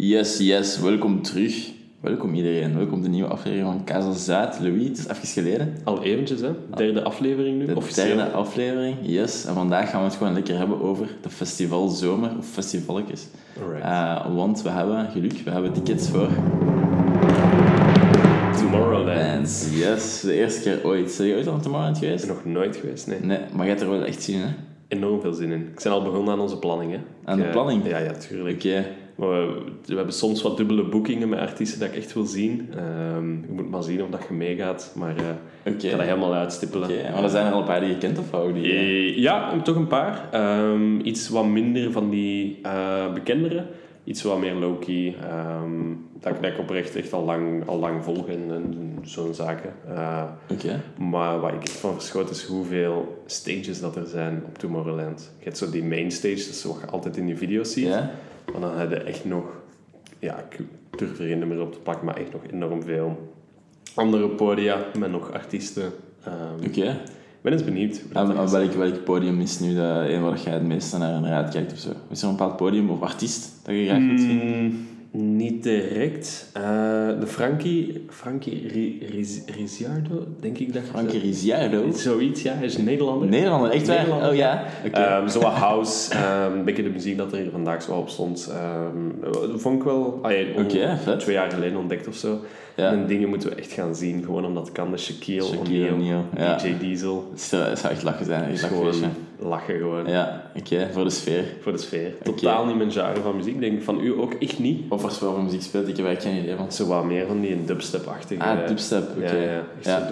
Yes, yes, welkom terug. Welkom iedereen, welkom de nieuwe aflevering van Casa Zuid. Louis, het is even geleden. Al eventjes, hè? Derde aflevering nu, De officieel. derde aflevering, yes. En vandaag gaan we het gewoon lekker hebben over de festivalzomer, of festivalletjes. Eh, want we hebben geluk, we hebben tickets voor Tomorrowland. Yes, de eerste keer ooit. Zijn je ooit aan Tomorrowland geweest? Nog nooit geweest, nee. Nee, maar je hebt er wel echt zin in, hè? Enorm veel zin in. Ik ben al begonnen aan onze planning, hè. Aan de eh, planning? Ja, ja, tuurlijk. Oké, Maar we, we hebben soms wat dubbele boekingen met artiesten dat ik echt wil zien. Ehm je moet maar zien of dat je meegaat. Maar oké. ik ga dat helemaal uitstippelen. Maar er zijn er al een paar die je kent of wou die? Eh, Ja, toch een paar. Ehm, iets wat minder van die eh bekendere. Iets wat meer low-key. ehm, dat, ik- dat ik oprecht echt al lang, al lang volg en, en zo'n zaken. Maar wat ik echt van verschoot is hoeveel stages dat er zijn op Tomorrowland. Je hebt zo die main stage, dat is wat je altijd in die video's ziet. Maar dan heb je echt nog, ja, ik durf er geen nummer op te plakken, maar echt nog enorm veel andere podia met nog artiesten. Ehm, Oké. Ik ben eens benieuwd. En en welk, welk podium is nu de een waar jij het meeste naar, naar uitkijkt of zo? Is er een bepaald podium of artiest dat je graag wilt zien? Mm, niet direct. Eh, de Frankie, Frankie Ricciardo, denk ik dat Frankie Ricciardo? Zoiets, ja, hij is Nederlander. Nederlander, echt waar? Nederlander. Oh ja? Oké. Ehm, zo wat house, ehm, een beetje de muziek dat er hier vandaag zo op stond. dat vond ik wel... ah, ja, on-. Twee jaar geleden ontdekt of zo. Ja. En dingen moeten we echt gaan zien, gewoon omdat het kan. De Shaquille, Shaquille O'Neal, ja. DJ Diesel. Het zou, het zou echt lachen zijn. Echt gewoon feestje. lachen gewoon. Ja, oké, voor de sfeer. Voor de sfeer. Totaal niet mijn genre van muziek. Denk ik van u ook echt niet. Of spel voor muziek speelt, ik heb eigenlijk geen idee van. Zo wat meer van die dubstep-achtige... Ah, dubstep, oké. Ja, Ja.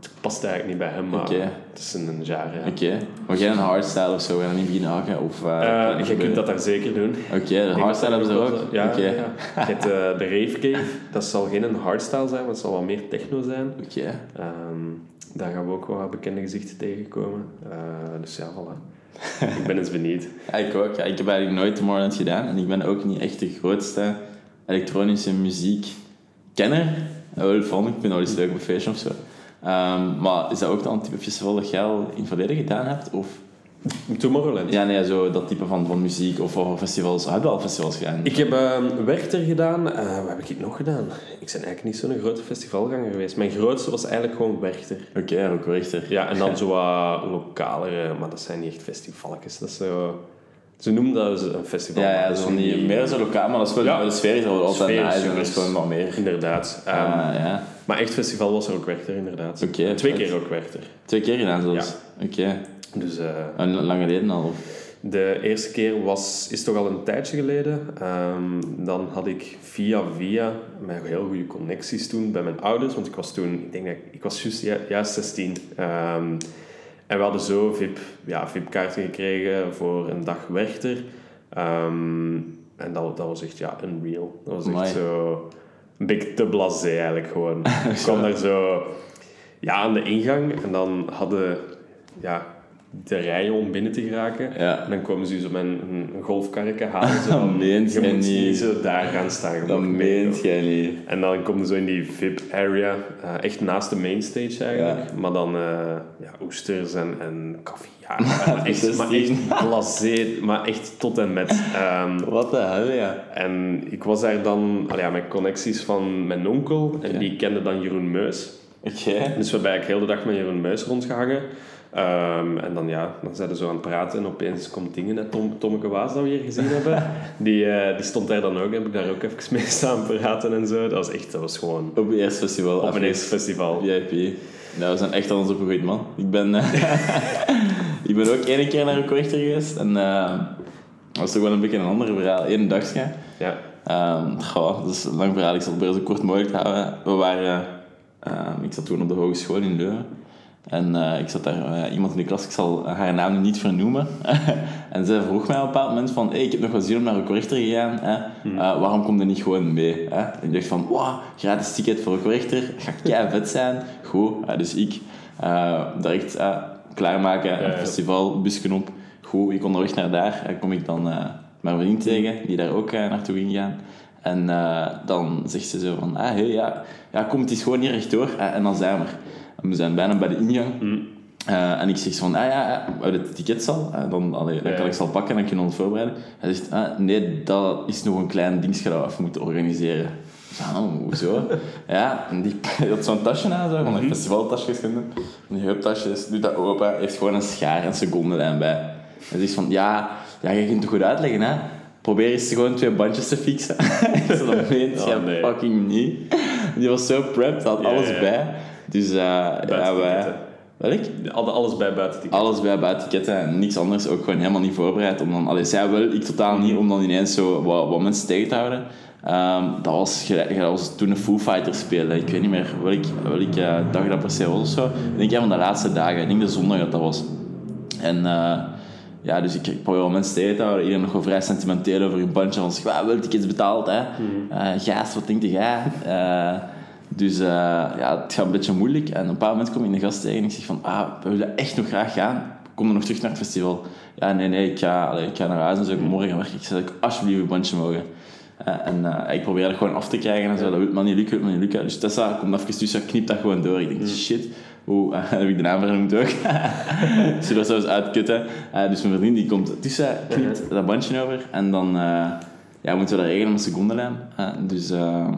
Het past eigenlijk niet bij hem, maar het is een genre. ja. Oké, maar jij een hardstyle of zo, ga je niet beginnen haken? Of, eh, Eh, je kunt dat daar zeker doen. Oké, de hardstyle hebben ze ook? Ja, hebt eh, de Rave Cave, dat zal geen hardstyle zijn, maar het zal wat meer techno zijn. oké. Ehm, daar gaan we ook wel bekende gezichten tegenkomen. Dus ja, voilà. ik ben eens benieuwd. Ja, ik ook. Ja, ik heb eigenlijk nooit Tomorrowland gedaan en ik ben ook niet echt de grootste elektronische muziekkenner. Wel van, ik vind het wel eens leuk op een feestje of zo. Ehm, maar is dat ook dan een type festival dat jij al in het verleden gedaan hebt? Of, Tomorrowland. ja, nee, zo dat type van, van muziek of festivals. Heb je al festivals gedaan? Ik heb ehm Werchter gedaan. Eh, wat heb ik nog gedaan? Ik ben eigenlijk niet zo'n grote festivalganger geweest. Mijn grootste was eigenlijk gewoon Werchter. Oké, ook Richter. Ja, en dan zo wat lokalere, maar dat zijn niet echt festivalletjes. Dat is zo... Ze noemen dat een festival. Ja, ja, Dat is zo die, meer zo lokaal, maar dat is wel, Ja. de sfeer is al altijd Sfeer is nice en dat super. is gewoon wat meer. Inderdaad. Ehm, Ah, ja. Maar echt festival was er ook Werchter, inderdaad. Oké, Twee vet. keer ook Werchter. Twee keer gedaan zelfs? Oké. Dus eh, En lang geleden al? Of? de eerste keer was, is toch al een tijdje geleden. Ehm, dan had ik via via met heel goede connecties toen bij mijn ouders. Want ik was toen, ik denk dat ik, ik was juist, ju- juist 16. Ehm, en we hadden zo VIP, ja, VIP-kaarten gekregen voor een dag Werchter. Ehm, en dat, dat was echt ja, unreal. Dat was echt Amai. zo een beetje te blasé eigenlijk gewoon. ik kwam daar zo ja, aan de ingang en dan hadden ja, de rijen om binnen te geraken. Ja. En dan komen ze zo met een, golfkarretje halen. Zo Dat meent je jij moet niet. zo daar gaan staan. je Dat meent jij niet. En dan kom je zo in die VIP-area, eh, echt naast de mainstage eigenlijk. Maar dan eh, ja, oesters en, en koffie. Ja, maar echt, maar echt maar echt tot en met. Ehm, Wat de hel, ja. en ik was daar dan allee, ja, met connecties van mijn onkel. En die kende dan Jeroen Meus. Oké. Dus we hebben eigenlijk heel de dag met Jeroen Meus rondgehangen. Ehm, en dan, ja, dan zijn we zo aan het praten en opeens komt dingen, net Tom, Tommeke Waas dat we hier gezien hebben. Die, eh, die stond daar dan ook, heb ik daar ook even mee staan praten en zo. Dat was echt, dat was gewoon Op eerste festival. op een festival. VIP. Ja, we zijn echt aan ons opgegroeid, man. Ik ben, eh, ik ben ook één keer naar een geweest. En eh, dat was toch wel een beetje een ander verhaal. Eén dagje. Ja. Ehm goh, dat is een lang verhaal. Ik zal het zo kort mogelijk houden. We waren... ik zat toen op de hogeschool in Leuven. En eh, ik zat daar, eh, iemand in de klas, ik zal haar naam nu niet vernoemen. en zij vroeg mij op een bepaald moment van, hey, ik heb nog wel zin om naar een corrector te gaan. Hè? Eh, waarom kom je niet gewoon mee? Hè? En ik dacht van, wow, gratis ticket voor een corrector. Gaat kei vet zijn. Goed, dus ik direct klaarmaken, ja. festival, busje op. Goed, ik onderweg naar daar. En kom ik dan mijn vriend tegen, die daar ook naartoe ging gaan. En dan zegt ze zo van, ah, hey, ja, ja, kom, het is gewoon hier rechtdoor. En dan zijn we er. En we zijn bijna bij de ingang. Eh, en ik zeg zo van, ah ja, ja we hebben de tickets al. Eh, dan, allee, dan kan ik ze al pakken en dan kunnen we ons voorbereiden. Hij zegt, ah, nee, dat is nog een klein dingetje dat we even moeten organiseren. Ah, hoezo? ja, en die had zo'n tasje aan, zo, van een festivaltasjes vinden. Van die heuptasjes, doet dat open, heeft gewoon een schaar en secondenlijn bij. Hij zegt van, ja, ja, je kunt het goed uitleggen, hè. Probeer eens gewoon twee bandjes te fixen. ik zei, dat meent Oh, nee. fucking niet. Die was zo prepped, had alles bij. Dus eh ja, wij... Hadden alles bij buiten Alles bij buitenketten en niks anders. Ook gewoon helemaal niet voorbereid. Om dan, allee, zij wel, ik totaal niet, om dan ineens zo wat, wat mensen tegen te houden. Ehm, dat, was, dat was toen een Foo Fighters spelen. Ik weet niet meer welke, welke eh, dag dat per se was of zo. Ik denk een van de laatste dagen. Ik denk de zondag dat dat was. En eh, ja, dus ik, ik probeer wel mensen tegen te houden. Iedereen nog wel vrij sentimenteel over hun bandje. Van, "Wa, wel tickets betaald, hè. Gaas, wat denk jij? Dus eh, ja, het gaat een beetje moeilijk. En op een bepaald moment kom ik een gast tegen en ik zeg van, ah, we willen echt nog graag gaan. Kom dan nog terug naar het festival. Ja, nee, nee, ik ga, allee, ik ga naar huis en zo. Morgen werken. Ik zeg alsjeblieft een bandje mogen. Eh, en eh, ik probeer dat gewoon af te krijgen en zo. Dat wil maar niet lukken, wil maar niet lukken. Dus Tessa komt even tussen, knipt dat gewoon door. Ik denk, shit. Oeh, heb ik de naam vernoemd ook. Ze was zelfs uitkutten. Eh, dus mijn vriendin die komt tussen, knipt dat bandje over. En dan ja, moeten we dat regelen met secondenlijn. Eh, dus ehm,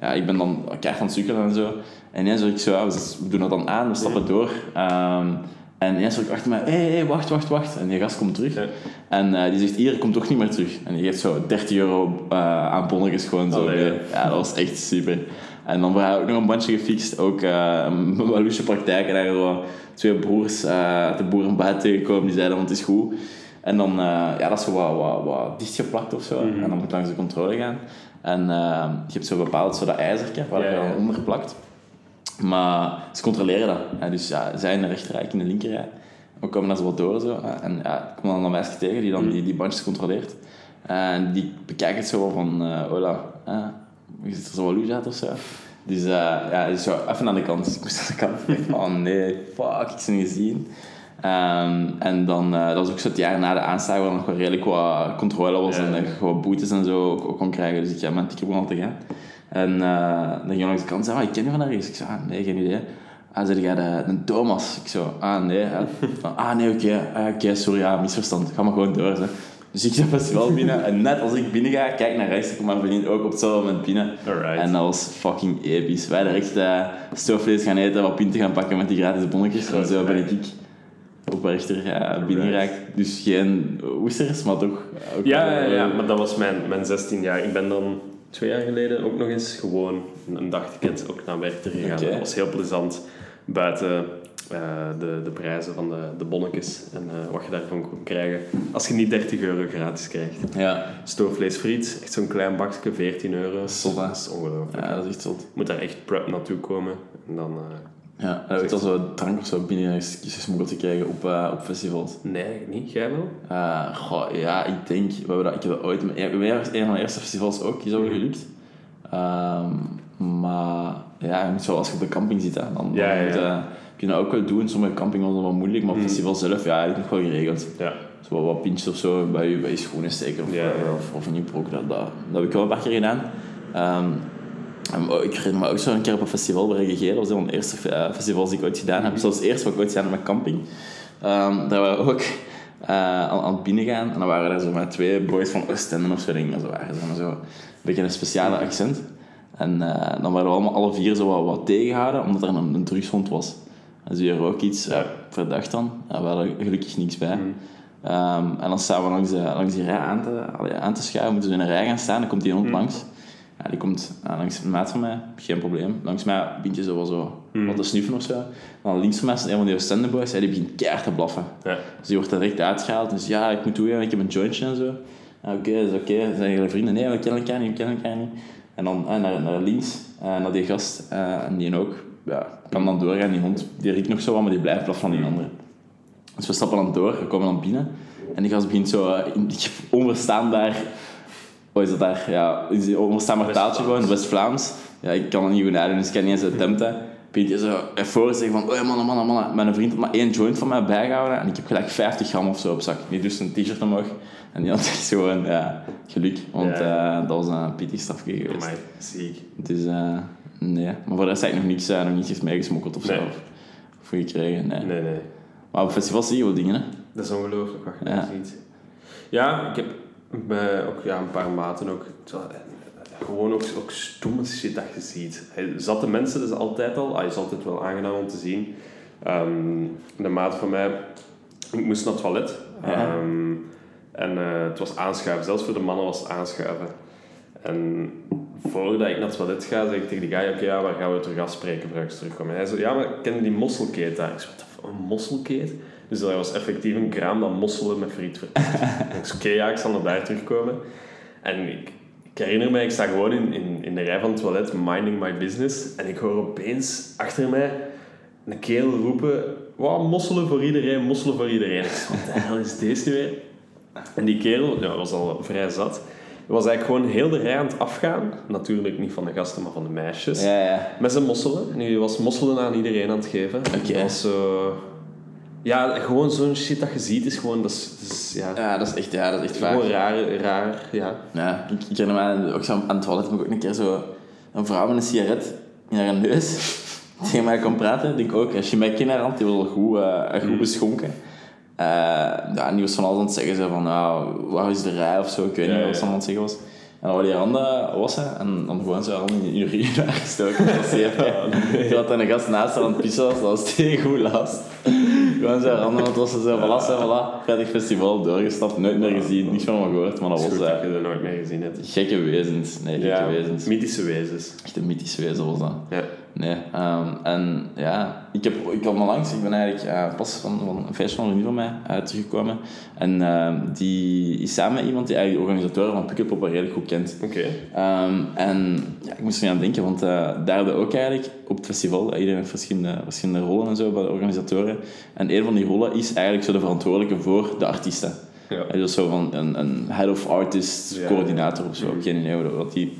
ja, ik ben dan keihard van het sukkelen en zo. En ineens ik zo, ja, we doen dat dan aan, we stappen door. Ehm, en ineens hoor ik achter mij, hé, hey, hey, wacht, wacht, wacht. En die gast komt terug. Ja. En eh, die zegt, hier, komt toch niet meer terug. En die geeft zo 30 euro eh, aan bonnetjes gewoon zo. Allee. Ja, dat was echt super. En dan hebben we ook nog een bandje gefixt. Ook eh, een waloesje praktijk. En daar zo twee broers uit de boerenbuit tegenkomen. Die zeiden, want het is goed. En dan, ja, dat is zo wat, wat, wat dichtgeplakt of zo. Mm -hmm. En dan moet langs de controle gaan. En uh, je hebt zo bepaald zo dat ijzertje waar je dan onder plakt. Maar ze controleren dat. Dus ja, zij in de rechterrij, ik in de linkerrij. We komen daar zo wat door. Zo. En ja, ik kom dan een meisje tegen die dan mm. die, die bandjes controleert. En die bekijkt het zo van, uh, hola, uh, zit er zo wat lucht uit of zo. Dus uh, ja, dus zo even aan de kant. Dus ik moest aan de kant. oh nee, fuck, ik ze niet gezien. Um, en dan, uh, dat was ook zo het jaar na de aanslag waar nog wel redelijk wat controle was ja. en uh, gewoon boetes en zo ook kon krijgen. Dus ik ja, mijn ticket begon al te gaan. En uh, dan ging je langs de kant en zei, ah, ik ken je van daar eens. Ik zei, ah, nee, geen idee. Ah, zei jij de, de Thomas? Ik zo, ah, nee. Van, ah, nee, oké, okay. oké, okay, sorry, ja, misverstand. Ga maar gewoon door. Zo. Dus ik zat festival binnen en net als ik binnen ga, kijk naar rechts, komt mijn vriendin ook op hetzelfde moment binnen. Alright. En dat was fucking episch. Wij direct uh, stoofvlees gaan eten, wat pinten gaan pakken met die gratis bonnetjes. En zo ben ik op rechter ja, binnengeraakt. Dus geen oesters, maar toch... Ook ja, ja, ja, maar dat was mijn, mijn 16 jaar. Ik ben dan twee jaar geleden ook nog eens gewoon een dagticket ook naar Werchter gegaan. Okay. Dat was heel plezant. Buiten uh, de, de prijzen van de, de bonnetjes en uh, wat je daarvan kon krijgen. Als je niet 30 euro gratis krijgt. Ja. Stoofvlees friet, echt zo'n klein bakje, 14 euro. Zot, Dat is ongelooflijk. Ja, dat is echt zot. Je moet daar echt prep naartoe komen. En dan... Uh, ja, heb je al zo drank of zo binnen gesmokkeld gekregen op, uh, op festivals? Nee, niet. Jij wel? Uh, goh, ja, ik denk... We hebben dat, ik heb dat ooit... Een van de eerste festivals ook, is ook gelukt. Um, maar ja, je moet zo, als je op de camping zit, hè, dan, ja, moet, uh, kun je dat ook wel doen. Sommige camping was wel moeilijk, maar op het festival zelf, ja, dat is nog wel geregeld. Ja. Zo wat, pintjes of zo bij je, bij je schoenen steken of, Ja, of, of in je broek, dat, dat, dat heb ik wel een paar keer gedaan. Um, ik herinner me ook zo een keer op een festival. Dat was een van de eerste uh, festivals die ik ooit gedaan heb. Zelfs het eerste wat ik ooit gedaan heb met camping. Um, daar waren we ook uh, aan, aan het binnengaan. En dan waren er zo maar twee boys van Oostende of zo. Denk ik. Zo waren ze maar zo een beetje een speciale accent. En uh, dan waren we allemaal alle vier zo wat, wat tegengehouden, omdat er een, een drugshond was. Dus die er ook iets ja. verdacht dan. Ja, we hadden gelukkig niks bij. Mm. Um, en dan staan we langs, langs die rij aan te, aan te schuiven. Moeten we in een rij gaan staan. Dan komt die hond mm. langs. Ja, die komt uh, langs een maat van mij, geen probleem. Langs mij begint je zo wel zo mm. wat te snuffen of zo. Dan links van mij staat een van die die begint keihard te blaffen. Ja. Dus die wordt direct uitgehaald. Dus ja, ik moet toe, ik heb een jointje en zo. Oké, okay, dat is oké. Okay. Zijn jullie vrienden? Nee, we kennen elkaar niet, we kennen elkaar niet. En dan uh, naar, naar links, uh, naar die gast. en die ook, ja, kan dan doorgaan. Die hond, die riekt nog zo wat, maar die blijft blaffen van die andere. Dus we stappen dan door, we komen dan binnen. En die gast begint zo onverstaanbaar wat is dat daar? Ja, is onverstaanbaar taaltje gewoon, West-Vlaams. Ja, ik kan het niet goed nadoen, dus ik kan niet eens attempten. Je zo ervoor zeggen van, oh mannen, mannen, mannen. Mijn vriend had maar één joint van mij bijgehouden en ik heb gelijk 50 gram of zo op zak. Die doet een t-shirt omhoog en die had echt gewoon, ja, geluk. Want ja. uh, dat was een pittig strafje geweest. Amai, ziek. Dus, uh, nee. Maar voor de rest heb ik nog niks, uh, nog niets meegesmokkeld of nee. zo. voor gekregen. Nee. Nee, nee. Maar op festivals zie je wel dingen, hè. Dat is ongelooflijk wat je Ja. ziet. Ja, ik heb bij ook, ja, een paar maten ook eh, gewoon ook, ook stomme shit dat je ziet. Hij- Zatte mensen, is altijd al, ah, is altijd wel aangenaam om te zien. Ehm, de maat van mij, ik moest naar het toilet. Ja. Ehm, en eh, het was aanschuiven, zelfs voor de mannen was het aanschuiven. En voordat ik naar het toilet ga, zeg ik tegen die guy, oké, ja, waar gaan we terug afspreken voor ik terugkom? En hij zei, ja, maar ken die mosselkeet daar? Ik zei, wat een mosselkeet? Dus dat was effectief een kraam dat mosselen met friet verkocht. ik zei, oké, ja, ik zal naar daar terugkomen. En ik, ik herinner mij, ik sta gewoon in, in, in de rij van het toilet, minding my business. En ik hoor opeens achter mij een kerel roepen, wow, mosselen voor iedereen, mosselen voor iedereen. Ik zei, wat de hel is deze nu weer? En die kerel, ja, was al vrij zat, was eigenlijk gewoon heel de rij aan het afgaan. Natuurlijk niet van de gasten, maar van de meisjes. Ja, ja. Met zijn mosselen. Nu hij was mosselen aan iedereen aan het geven. Was zo... Ja, gewoon zo'n shit dat je ziet is gewoon... Dat is, dat is, ja, Ja, dat is echt, ja, dat is echt vaak. gewoon raar, raar, ja. Ja, ik, ik herinner me ook zo aan het toilet heb ik ook een keer zo een vrouw met een sigaret in haar neus tegen mij kon praten. Denk ook, als je mij kent haar hand, die al goed, eh, goed beschonken. Eh, ja, en die was van alles aan het zeggen, zo van, nou, waar is de rij of zo, ik weet Ja, niet wat ze aan het zeggen was. En dan wou die handen wassen en dan gewoon zo handen in je urine gestoken. Dat was zeer Toen had een gast naast haar aan het pissen was, dat was tegen goed last. Gewoon zo aan het wassen, zo, voilà, zo, voilà. Prettig festival, doorgestapt, nooit meer gezien, niks van hem gehoord, maar dat was... goed eh, dat je dat nooit meer gezien hebt. Gekke wezens. Nee, gekke wezens. mythische wezens. Echt een mythisch wezen was dat. Ja. Nee. ehm, en ja, ik heb ik had langs, ik ben eigenlijk eh, pas van, van een feestje van een van mij eh, teruggekomen. En ehm, die is samen met iemand die eigenlijk de organisatoren van Pukkelpop redelijk goed kent. Oké. Ehm, en ja, ik moest er aan denken, want eh, daar ook eigenlijk op het festival, iedereen heeft verschillende, verschillende rollen en zo bij de organisatoren. En een van die rollen is eigenlijk zo de verantwoordelijke voor de artiesten. Ja. Is zo van een, een head of artist Ja, coördinator of zo. Ik heb geen idee wat die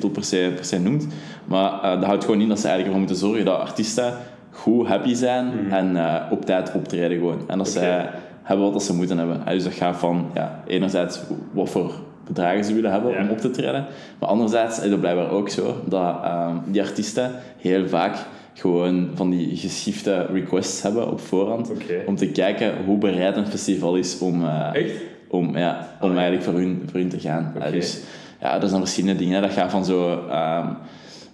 titel per se, per se noemt. Maar eh, dat houdt gewoon in dat ze eigenlijk ervoor moeten zorgen dat artiesten goed happy zijn en eh, op tijd optreden gewoon. En dat Mhm. Oké. zij hebben wat ze moeten hebben. Dus dat gaat van ja, enerzijds wat voor bedragen ze willen hebben Ja. om op te treden. Maar anderzijds is het blijkbaar ook zo dat ehm, die artiesten heel vaak gewoon van die geschifte requests hebben op voorhand. Om te kijken hoe bereid een festival is om, eh, om, ja, om eigenlijk voor hun, voor hun te gaan. Dus ja, dat zijn verschillende dingen. Dat gaat van zo... ehm,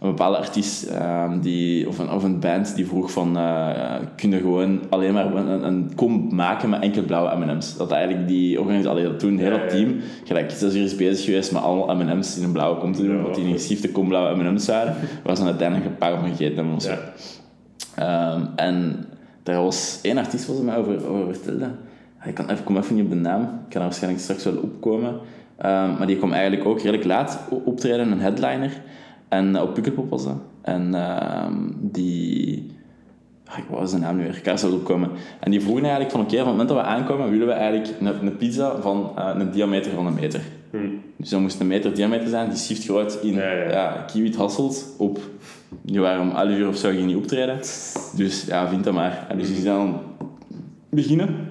een bepaalde artiest ehm, die, of, een, of een band die vroeg van eh kun je gewoon alleen maar een, een, kom maken met enkel blauwe M&M's. Dat eigenlijk die organisatie, dat toen heel dat team gelijk zes uur is bezig geweest met allemaal M&M's in een blauwe kom te doen, Ja, wat die in goed. geschifte kom blauwe M&M's waren, waar ze uiteindelijk een paar van gegeten hebben of zo. Ja. Ehm, en daar was één artiest was er mij over, over vertelde. Ik kan even, kom even niet op de naam. Ik kan er waarschijnlijk straks wel opkomen. Ehm, maar die kwam eigenlijk ook redelijk laat optreden, een headliner. En eh, op Pukkelpop was dat. En ehm, die... ah, Ik wou zijn naam nu weer, ik kan opkomen. En die vroegen eigenlijk van oké, van het moment dat we aankomen, willen we eigenlijk een, een pizza van eh, een diameter van een meter. Hm. Dus dat moest een meter diameter zijn, die stieft groot in Ja, ja. ja, kiwi hasselt op... Die waren om 11 uur of zo ging niet optreden. Dus ja, vind dat maar. En dus die zijn dan beginnen.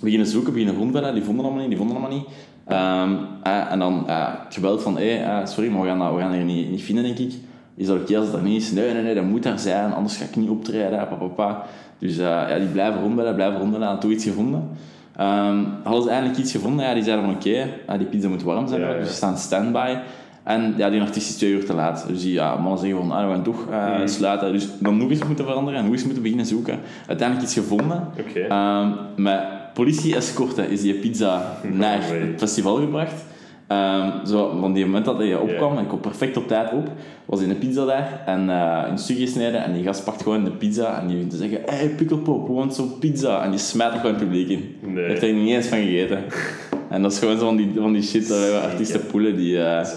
Beginnen zoeken, beginnen rondbellen. Die vonden allemaal niet, die vonden allemaal niet. Ehm, eh, en dan eh, gebeld van, hey, eh, sorry, maar we gaan, dat, we gaan er niet, niet vinden, denk ik. Is dat oké als het er niet is? Nee, nee, nee, dat moet daar zijn, anders ga ik niet optreden, papa, papa. Dus eh, ja, die blijven rondbellen, blijven rondbellen, hadden toch iets gevonden. Ehm, hadden ze eindelijk iets gevonden? Ja, die zeiden van, oké, eh, die pizza moet warm zijn, Ja, ja. dus ze staan standby. En ja, die artiest is twee uur te laat. Dus die ja, mannen zeggen van, ah, we gaan toch eh, Mhm. sluiten. Dus dan nog eens moeten veranderen en nog eens moeten beginnen zoeken. Uiteindelijk iets gevonden. Oké. Ehm, met politie-escorte is die pizza naar het festival gebracht. Ehm, zo, van die moment dat hij opkwam, en ik kwam perfect op tijd op, was hij een pizza daar en eh in stuk gesneden. En die gast pakt gewoon de pizza en die begint te zeggen: Hey, Pukkelpop, want zo'n pizza. En die smijt er gewoon het publiek in. Nee. Heeft er niet eens van gegeten. en dat is gewoon zo van die, van die shit dat we artiesten poelen die, eh,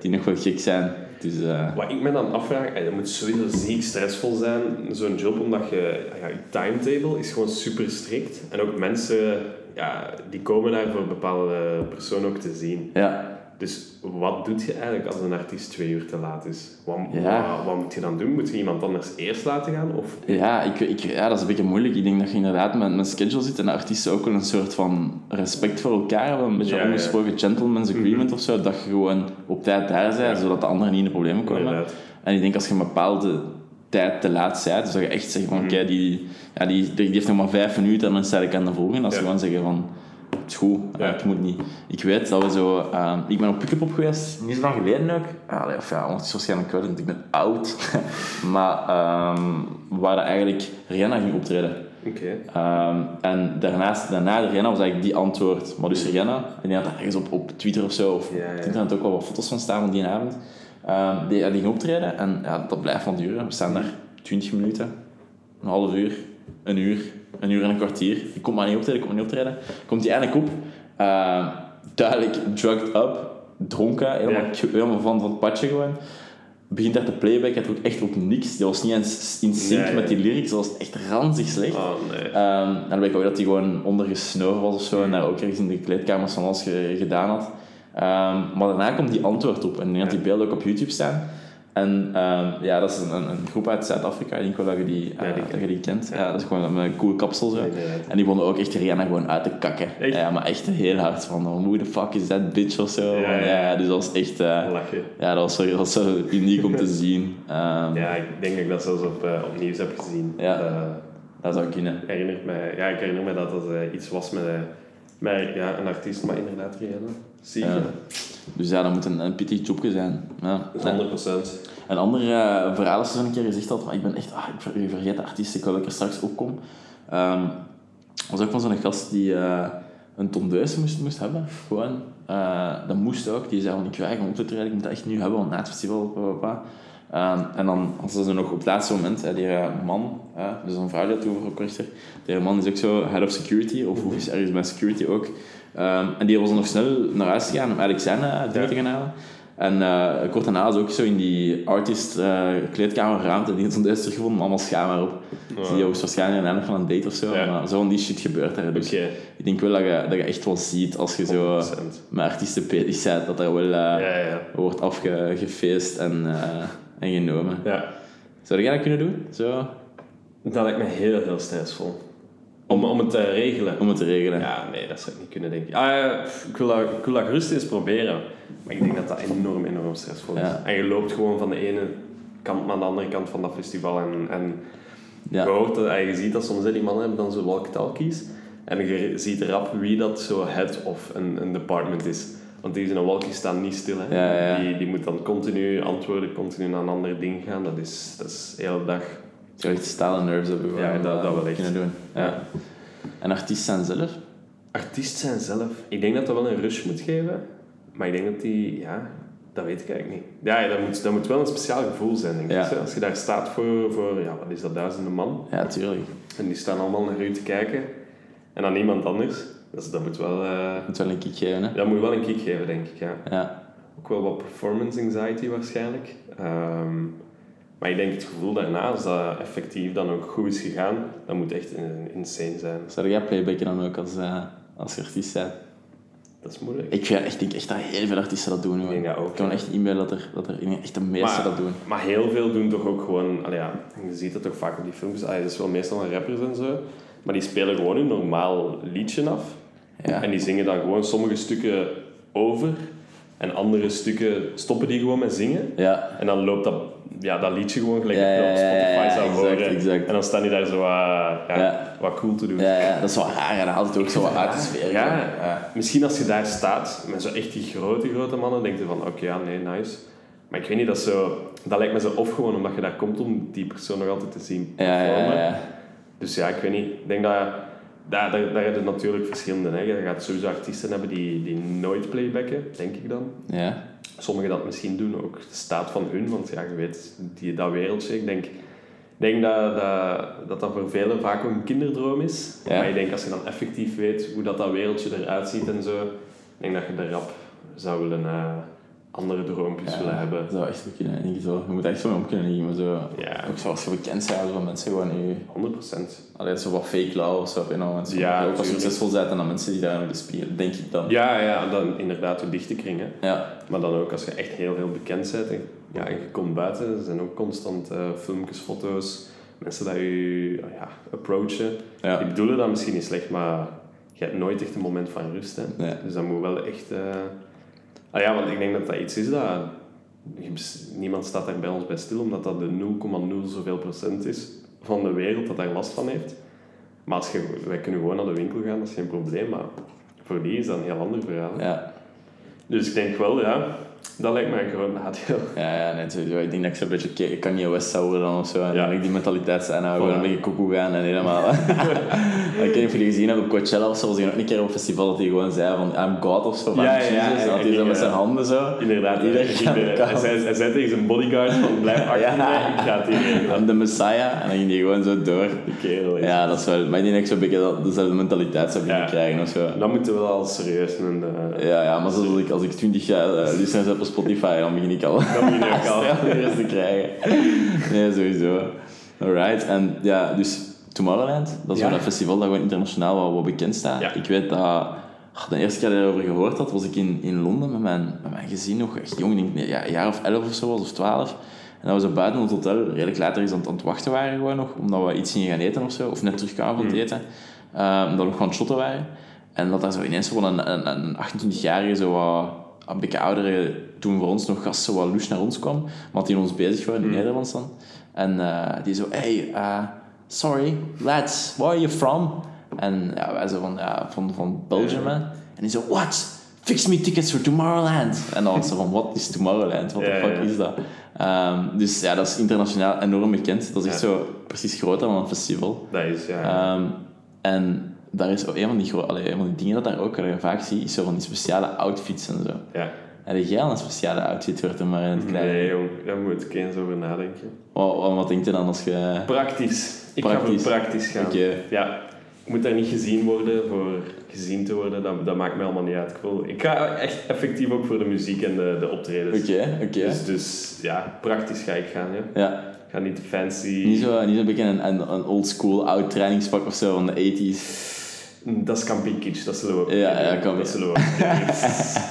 die nog wel gek zijn. Dus, eh, Wat ik me dan afvraag, eh, dat moet sowieso ziek stressvol zijn, zo'n job, omdat je, ja, je timetable is gewoon super strikt. En ook mensen, ja, die komen daar voor een bepaalde persoon ook te zien. ja, Dus wat doet je eigenlijk als een artiest twee uur te laat is? Wat, Ja. wat, wat moet je dan doen? Moet je iemand anders eerst laten gaan? Of, Ja, ik, ik, ja, dat is een beetje moeilijk. Ik denk dat je inderdaad met een schedule zit en de artiesten ook wel een soort van respect voor elkaar hebben. Een beetje Ja, ja. ongesproken gentleman's agreement of zo. Dat je gewoon op tijd daar bent, zodat de anderen niet in de problemen komen. Inderdaad. En ik denk als je een bepaalde tijd te laat bent. Dus dat je echt zegt van, Mhm. oké, die, ja, die, die heeft nog maar vijf minuten en dan sta ik aan de volgende. Als Ja. gewoon zeggen van, het is goed, Ja. het moet niet. Ik weet dat we zo... ehm, ik ben op Pukkelpop geweest, niet zo lang geleden ook. Allee, of ja, het is waarschijnlijk kwijt, want ik ben oud. maar ehm waar eigenlijk Rihanna ging optreden. Oké. Ehm, en daarnaast, daarna de Rihanna was eigenlijk die antwoord. Maar dus Rihanna, en die had ergens op, op Twitter of zo, of Ja, ja. op internet ook wel wat foto's van staan van die avond. Ehm, die, die ging optreden en ja, dat blijft van duren. We staan daar 20 minuten, een half uur, een uur, een uur en een kwartier. Ik kom maar niet optreden, ik kom maar niet optreden. Komt die eindelijk op, ehm, duidelijk drugged up, dronken, helemaal, Ja. helemaal van, van het padje gewoon. Begint daar te playbacken, het ook echt ook niks. Die was niet eens in sync Ja, ja. met die lyrics, dat was echt ranzig slecht. Oh, nee. Ehm, en dan weet ik ook dat hij gewoon ondergesnoven was of zo en daar ook ergens in de kleedkamers van alles ge- gedaan had. Ehm, maar daarna komt die antwoord op en ik denk dat die beelden ook op YouTube staan. En ehm, ja, dat is een, een, groep uit Zuid-Afrika, ik denk wel dat je die, eh, Ja, die dat je die kent. Ja. dat is gewoon met een cool kapsel zo. En die vonden ook echt Rihanna gewoon uit te kakken. Echt? Ja, maar echt heel hard van, oh, who the fuck is that bitch of zo. Ja, ja. dus dat was echt, eh, ja, dat was, zo, dat was zo uniek om te zien. Ehm, Ja, ik denk dat ik dat zelfs op, eh, op nieuws heb gezien. Ja. Dat zou kunnen. herinnert mij, ja, ik herinner me dat dat eh, iets was met, met ja, een artiest, maar inderdaad Rihanna. Zie je? Dus ja, dat moet een, een pittig jobje zijn. Ja. Dat is 100%. Een ander uh, verhaal is er een keer gezegd had, maar ik ben echt, ah, ik ver- ik vergeet de artiest, ik wil dat ik er straks op kom. Ehm, was ook van zo'n gast die eh, een tondeus moest, moest hebben. Gewoon. Eh, dat moest ook. Die zei van, ik eigenlijk om te treden, ik moet dat echt nu hebben, want na het festival, bla, bla, bla. Ehm, en dan hadden ze nog op het laatste moment, hè, die eh, man, eh, dus een vrouw die dat toen voor rechter, die man is ook zo head of security, of hoe is ergens bij security ook. Ehm, en die was dan nog snel naar huis gegaan om eigenlijk zijn Ja. te gaan halen. En eh, kort daarna is ook zo in die artist uh, kleedkamerruimte die het zo'n duister gevonden, allemaal schaam op. Dus die was waarschijnlijk aan het einde van een date of zo, Ja. maar zo van die shit gebeurt er. Dus ik denk wel dat je, dat je echt wel ziet als je zo 100%. met artiesten bezig bent, dat er wel Ja, ja. wordt afgefeest en, en genomen. ja. Zou jij dat kunnen doen? Zo, Dat lijkt me heel, heel stressvol. Om, om het te regelen. om het te regelen? Ja, nee, dat zou ik niet kunnen, denk ik. Ah, ik, wil dat, ik wil dat gerust eens proberen. Maar ik denk dat dat enorm, enorm stressvol is. Ja. En je loopt gewoon van de ene kant naar de andere kant van dat festival. En, en Ja. je, hoort en je ziet dat soms die mannen hebben dan zo walkie-talkies. En je ziet rap wie dat zo head of een, een department is. Want die in een walkie staan niet stil. Hè. Ja, ja, ja. Die, die moet dan continu antwoorden, continu naar een ander ding gaan. Dat is, dat is de hele dag. Zou echt stalen nerves hebben Ja, dat- dat wel echt. kunnen doen. Ja. En artiesten zelf? Artiest zijn zelf. Ik denk dat dat wel een rush moet geven. Maar ik denk dat die, ja, dat weet ik eigenlijk niet. Ja, dat moet, dat moet wel een speciaal gevoel zijn, denk Ja. ik. hè. Als je daar staat voor, voor, ja, wat is dat, duizenden man. Ja, tuurlijk. En die staan allemaal naar u te kijken. En dan niemand anders. Dus dat moet wel, eh, moet wel een kick geven, hè? dat moet wel een kick geven, denk ik. Ja. Ja. Ook wel wat performance anxiety waarschijnlijk. Ehm, maar ik denk het gevoel daarna, als dat effectief dan ook goed is gegaan, dat moet echt in- insane zijn. Zou jij playbacken dan ook als, eh, als artiest bent? Dat is moeilijk. Ik, vind- ik denk echt dat heel veel artiesten dat doen. dat ook, Ik kan echt inbeelden dat er, dat er ik echt de meeste Maar- dat doen. Maar heel veel doen toch ook gewoon... Allee, ja, je ziet dat toch vaak op die filmpjes. Ah, dat is wel meestal een rappers en zo. Maar die spelen gewoon een normaal liedje af. Ja. En die zingen dan gewoon sommige stukken over. En andere stukken stoppen die gewoon met zingen. Ja. En dan loopt dat, ja, dat liedje gewoon gelijk Ja, op Spotify ja, zou exact, horen. exact. En dan staan die daar zo wat, cool te doen. Ja, dat is wel raar en het ook zo wat uit de sfeer. Ja. Misschien als je daar staat, met zo echt die grote, grote mannen, denk je van, oké, ja, nee, nice. Maar ik weet niet, dat, zo, dat lijkt me zo of gewoon omdat je daar komt om die persoon nog altijd te zien Ja, ja, performen. Dus ja, ik weet niet. Ik denk dat... Daar, daar, daar heb je natuurlijk verschillende. Hè. Je gaat sowieso artiesten hebben die, die nooit playbacken, denk ik dan. Ja. Sommigen dat misschien doen, ook de staat van hun. Want ja, je weet, die, dat wereldje. Ik denk, ik denk dat, dat, dat dat voor velen vaak ook een kinderdroom is. Ja. Maar ik denk als je dan effectief weet hoe dat, dat wereldje eruit ziet en zo, ik denk dat je de rap zou willen eh, andere droompjes willen hebben. Dat zou echt wel kunnen. ik zo. Je moet echt zo om kunnen zo, Ja. Ook zoals je bekend zijn, zo mensen gewoon nu... 100%. Allee, zo wat fake love of zo. Ja, ook als tuurlijk. succesvol zijn en dan mensen die daar willen spelen, denk ik dan. Ja, ja, dan inderdaad je dichte kringen. Ja. Maar dan ook als je echt heel, heel bekend bent en, ja, en je komt buiten, er zijn ook constant eh, filmpjes, foto's, mensen die je ja, approachen. Ja. Die bedoelen dat misschien niet slecht, maar je hebt nooit echt een moment van rust. Hè. Nee. Dus dat moet wel echt... eh, Ah ja, want ik denk dat dat iets is dat niemand staat daar bij ons bij stil, omdat dat de 0,0 zoveel procent is van de wereld dat daar last van heeft. Maar als je, wij kunnen gewoon naar de winkel gaan, dat is geen probleem, maar voor die is dat een heel ander verhaal. Ja, Dus ik denk wel, ja, dat lijkt mij een groot nadeel. ja, ja net sowieso. Ik denk dat ik zo'n beetje Ke- Kanye West zou worden dan of zo. En Ja. dan ik die mentaliteit zijn houden. Voilà. Gewoon een beetje koekoe gaan en helemaal... ik niet of jullie gezien hebben op Coachella of zo. Was hij nog een keer op een festival dat hij gewoon zei van I'm God of zo. Van Ja, ja, En dat hij ik zo met zijn eh, handen zo. Inderdaad, Iedereen hij, gaat ging de- de hij, zei, hij zei tegen zijn bodyguard van blijf achter ik ga het hier the Messiah. En dan ging hij gewoon zo door. De kerel, ja. Dat is wel... Maar ik denk dat ik zo'n beetje dezelfde mentaliteit zou Ja. krijgen of zo. Dan moeten we wel al serieus eh, Ja, ja, maar zoals als ik, als ik 20 jaar uh, op Spotify, dan begin ik al Dan begin ook al. strafreus te krijgen. Nee, sowieso. Alright, en ja, dus Tomorrowland, dat is Ja. wel een festival dat gewoon internationaal wel wat bekend staat. Ja. Ik weet dat, de eerste keer dat ik erover gehoord had, was ik in, in Londen met mijn, met mijn gezin, nog echt jong, ik denk ja, een jaar of elf of zo was, of twaalf. En dat we zo buiten het hotel, redelijk later is aan, het- aan het wachten waren gewoon nog, omdat we iets gingen gaan eten of zo, of net terugkwamen van het eten. Ehm, dat we nog het shotten waren. En dat daar zo ineens gewoon een, een, een 28-jarige, zo wat, een beetje oudere, toen voor ons nog gast, zo wat lush naar ons kwam. Maar die ons bezig waren in het Nederlands dan. En eh, die zo, hey, uh, sorry, lads, where are you from? En ja, wij zo van, ja, van, van Belgium. En die zo, what? Fix me tickets for Tomorrowland. En dan was ze van, what is Tomorrowland? What the fuck is dat? Ehm, dus ja, dat is internationaal enorm bekend. Dat is echt zo precies groter dan een festival. Dat is, ja. Ehm, en daar is een van die, gro- allee, een van die dingen dat daar ook vaak ziet, is zo van die speciale outfits en zo. ja. Heb jij al een speciale outfit, wordt er maar in het klein? Nee, jong, daar moet ik eens over nadenken. Wat, wat, wat denk je dan als je... Praktisch. Ik ga Praktisch. voor praktisch gaan. Ja. Ik moet daar niet gezien worden voor gezien te worden. Dat, dat maakt mij allemaal niet uit. Ik, wil, ik ga echt effectief ook voor de muziek en de, de optredens. Oké, oké. Dus, dus ja, praktisch ga ik gaan. Ja. Ja, Ik ga niet fancy. niet zo, niet beetje een, een, een old school oud trainingspak of zo van de 80s. Dat is camping kitsch, dat zullen we Ja, ja, kan Dat zullen we.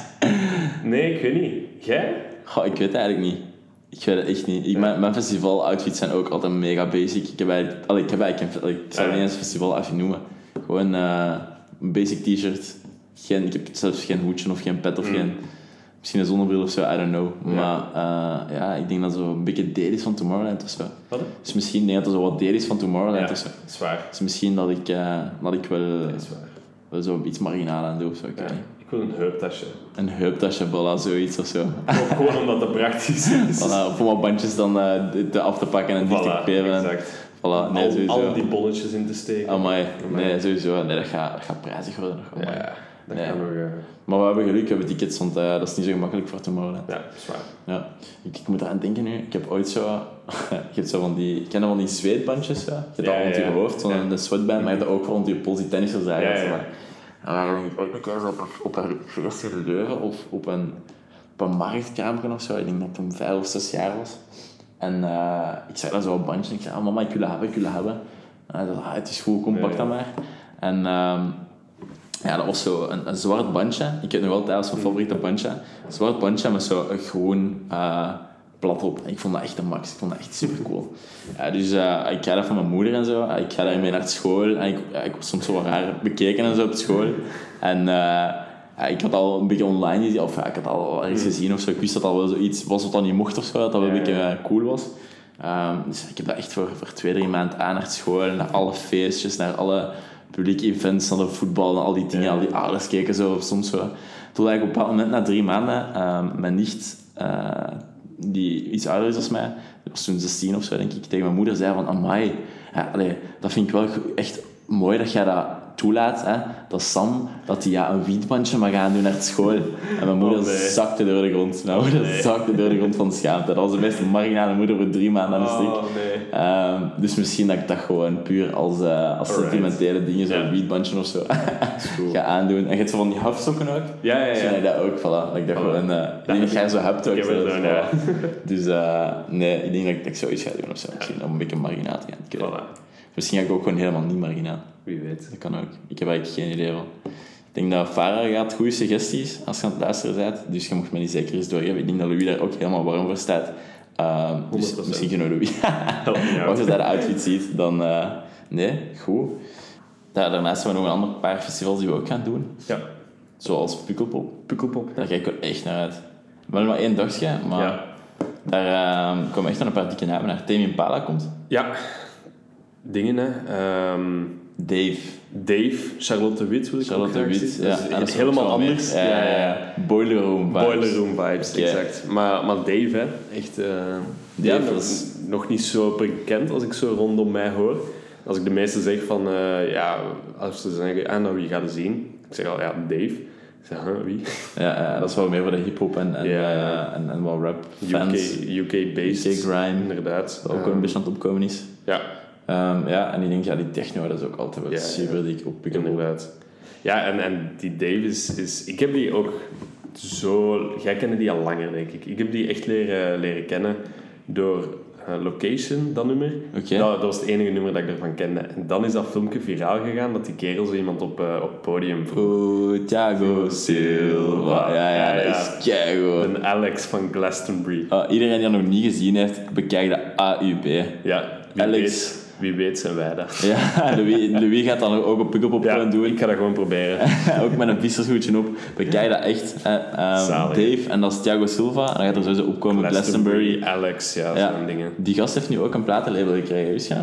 Nee, ik weet niet. Jij? Goh, ik weet het eigenlijk niet. Ik weet het echt niet. Ik, mijn, mijn festival outfits zijn ook altijd mega basic. Ik heb eigenlijk, allee, ik heb eigenlijk geen, allee, ik zou het niet eens festival outfit noemen. Gewoon eh, een basic t-shirt. Geen, ik heb zelfs geen hoedje of geen pet of geen... Misschien een zonnebril of zo, I don't know. Maar eh, ja, ik denk dat zo een beetje deel is van Tomorrowland of zo. Wat? Dus misschien denk ik dat zo wat deel is van Tomorrowland Ja, of zo. dat is waar. Dus misschien dat ik, eh, dat ik wel, Dat is waar. wel zo iets marginaal aan doe of zo. Ik Ja. Ik wil een heuptasje. Een heuptasje, voilà, zoiets of zo. Ook gewoon omdat het praktisch is. Voilà, om wat bandjes dan eh, de- de af te pakken en dicht te Voilà, kleben. exact. Voilà, nee, al, al die bonnetjes in te steken. Amai, Amai. nee, sowieso. Nee, dat gaat, dat gaat prijzig worden. nog. Amai. Ja, dat Nee. nog... eh, Maar we hebben geluk, we hebben tickets, want eh, dat is niet zo gemakkelijk voor Tomorrowland. ja, zwaar. Ja. Ik, ik moet eraan denken nu, ik heb ooit zo... je hebt zo van die... Ken je van die zweetbandjes? Zo? Je hebt Ja, dat rond ja, je ja. hoofd, zo'n Ja. een sweatband, maar je hebt dat ook rond je pols, die daar. Ja, ja, ja. En denk ik ooit een keer zo op, een- op een feest in Leuven of op een, op een marktkamer of zo. Ik denk dat ik toen vijf of zes jaar was. En eh, ik zag daar zo'n bandje en ik zei, ah, mama, ik wil dat hebben, ik wil dat hebben. En hij zei, ah, het is goed, kom, Ja, pak ja. dat maar. En ehm, ja, dat was zo een, een zwart bandje. Ik heb nog altijd als mijn favoriete bandje. Een zwart bandje met zo een groen eh, plat op. Ik vond dat echt een max. Ik vond dat echt super cool. Ja, dus eh, ik ga dat van mijn moeder en zo. Ik ga daarmee naar school. En ik, ja, ik was soms zo wat raar bekeken en zo op school. En eh, ja, ik had al een beetje online gezien, of ja, ik had al wel ergens gezien of zo. Ik wist dat al wel zoiets was wat dan niet mocht of zo, dat dat wel een beetje cool was. Ehm, dus ik heb dat echt voor, voor twee, drie maanden aan naar school, naar alle feestjes, naar alle publieke events, naar de voetbal, naar al die dingen. Ja. Al die ouders keken zo, of soms zo. Toen ik op een bepaald moment, na drie maanden, ehm, mijn nicht, eh, die iets ouder is dan mij, was toen 16 of zo, denk ik, tegen mijn moeder zei van, amai, ja, allee, dat vind ik wel echt mooi dat jij dat toelaat, hè, dat Sam, dat hij ja, een wietbandje mag gaan doen naar school. En mijn moeder Oh, nee. zakte door de grond. Mijn moeder nee. zakte door de grond van schaamte. Dat was de meest marginale moeder voor drie maanden aan de stuk. Oh, nee. Dus misschien dat ik dat gewoon puur als, eh, als Alright. sentimentele dingen, zo'n Ja. wietbandje of zo, ga aandoen. En je hebt zo van die halfstokken ook. Ja, ja, Misschien ja. dat ook, voilà. Dat ik dat gewoon, ik denk dat jij zo hebt ook. Zo, dus zo, ja. Dus eh, nee, ik denk dat ik, dat ik zoiets ga doen of zo. Misschien om een beetje marginaal te gaan. Voilà. Misschien ga ik ook gewoon helemaal niet marginaal. Wie weet. Dat kan ook. Ik heb eigenlijk geen idee van. Ik denk dat Farah gaat goede suggesties als je aan het luisteren bent. Dus je mocht me die zeker eens doorgeven. Ik denk dat Louis daar ook helemaal warm voor staat. Ehm, dus 100%. misschien kunnen we Louis. Als je daar de outfit ziet, dan... eh, nee, goed. Da- Daarnaast hebben we nog een ander paar festivals die we ook gaan doen. Ja. Zoals Pukkelpop. Pukkelpop. Daar kijk ik echt naar uit. Wel maar één dagje, maar Ja. Daar ehm, komen echt wel een paar dikke namen naar. Tame Impala komt. Ja. Dingen, hè. Ehm, Dave. Dave, Charlotte Wit wil ik ook Charlotte graag Wit. zien. Ja, Dat is en dat is helemaal ook anders. Ja, ja, ja. Boiler Room vibes. Boiler Room vibes, exact. Maar, maar Dave, hè, echt... eh, ja, Dave nog, was- nog niet zo bekend als ik zo rondom mij hoor. Als ik de meesten zeg van... eh, ja, als ze zeggen, ah, nou, wie gaat het zien? Ik zeg al, ja, Dave. Ik zeg, huh, wie? Ja, ja, dat is wel meer voor de hip-hop en, en, Ja, ja. eh, en, en wel rap fans. UK, UK-based. UK grime. Inderdaad. Dat ook een beetje aan het opkomen is. Ja, Ehm, ja, en ik denk, ja, die techno, dat is ook altijd wel Ja, super dik op inderdaad. Ja, en, en die Dave is. Ik heb die ook zo... Jij kende die al langer, denk ik. Ik heb die echt leren, leren kennen door eh, Location, dat nummer. Oké. Dat, dat was het enige nummer dat ik ervan kende. En dan is dat filmpje viraal gegaan, dat die kerel zo iemand op, eh, op het podium vroeg. Oeh, Thiago Silva. Ja, ja, dat is keigoed. Een Alex van Glastonbury. Ah, iedereen die dat nog niet gezien heeft, bekijk de AUB. Ja, Alex. Wie weet zijn wij dat. Ja, Louis, Louis gaat dan ook op pick-up op Ja, doen. ik ga dat gewoon proberen. ook met een vissershoedje op. Bekijk dat echt. eh. Dave en dat is Thiago Silva. En dan gaat er sowieso opkomen Glastonbury. Alex, ja, Ja. zo'n dingen. Die gast heeft nu ook een platenlabel gekregen, wist je?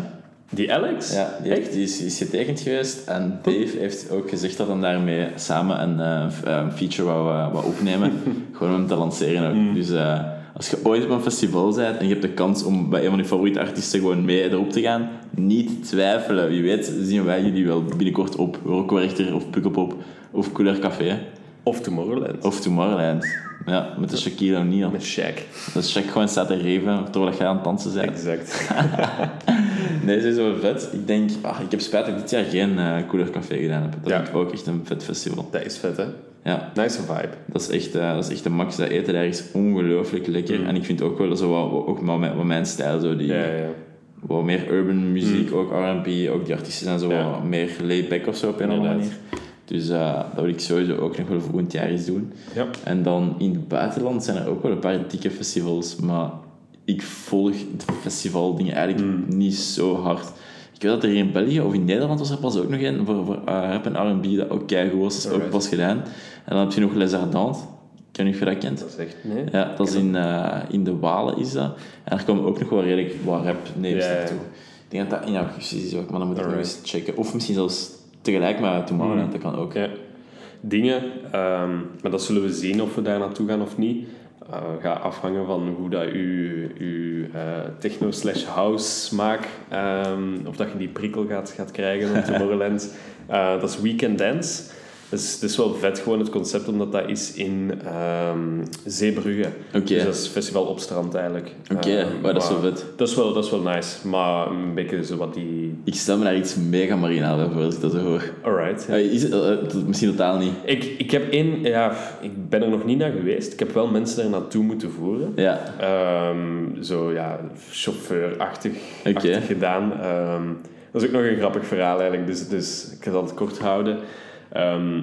Die Alex? Ja, die, heeft, die is, is getekend geweest en Dave heeft ook gezegd dat hij daarmee samen een, eh, een feature wou, eh, wou opnemen. Gewoon om hem te lanceren ook. Dus eh, als je ooit op een festival bent en je hebt de kans om bij een van je favoriete artiesten gewoon mee erop te gaan, niet twijfelen. Wie weet zien wij jullie wel binnenkort op Rocco Richter of Pukkelpop of Couleur Café Of Tomorrowland. of Tomorrowland. Ja, met de Shaquille O'Neal. Met Shaq. Dat Shaq gewoon staat te reven terwijl jij aan het dansen bent. Exact. Nee, ze is wel vet. Ik denk, ah, ik heb spijt dat ik dit jaar geen eh Cooler Café gedaan heb. Dat Ja. vind ik ook echt een vet festival. Dat is vet, hè? Ja, Nice vibe. dat is echt, eh, dat is echt de max. Dat eten daar is ongelooflijk lekker. En ik vind ook wel zo wat, ook wat mijn stijl, zo die, Mm. Ja, ja. wat meer urban muziek, ook R&B, ook die artiesten zijn zo Ja. wat meer laid back of zo op een of andere manier. Dus eh, dat wil ik sowieso ook nog wel volgend jaar eens doen. Ja. En dan in het buitenland zijn er ook wel een paar dikke festivals, maar ik volg het festival-dingen eigenlijk Hmm. niet zo hard. Ik weet dat er hier in België of in Nederland was er pas ook nog een voor, voor eh, rap en R&B dat ook keigoed was. Dat is ook pas gedaan. En dan heb je nog Les Ardentes. Ik weet niet of je dat kent. Dat is echt... Nee? Ja, dat is in, eh, in de Walen is dat. En daar komen ook nog wel redelijk wat rap names Ja, ja. naartoe. Ik denk dat dat in augustus is ook, maar dan moet ik nog eens checken. Of misschien zelfs tegelijk met Tomorrowland, dat kan ook. Ja. Dingen, ehm, maar dat zullen we zien of we daar naartoe gaan of niet. Eh gaat afhangen van hoe dat uw eh, techno slash house smaak, ehm, of dat je die prikkel gaat, gaat krijgen op Tomorrowland. Eh, dat is Weekend Dance. Dus het is wel vet gewoon het concept, omdat dat is in ehm Zeebrugge. Dus dat is festival op strand eigenlijk. Oké, Ehm, maar dat is wel vet. Dat is wel, dat is wel nice, maar een beetje zo wat die... Ik stel me daar iets mega marinaal bij voor als ik dat zo hoor. Alright. ja. Eh, is het, eh, eh, misschien totaal niet. Ik, ik heb één, ja, ik ben er nog niet naar geweest. Ik heb wel mensen er naartoe moeten voeren. Ja, Ehm, zo ja, chauffeurachtig achtig gedaan. Dat is ook nog een grappig verhaal eigenlijk, dus, dus ik ga het kort houden. Ehm,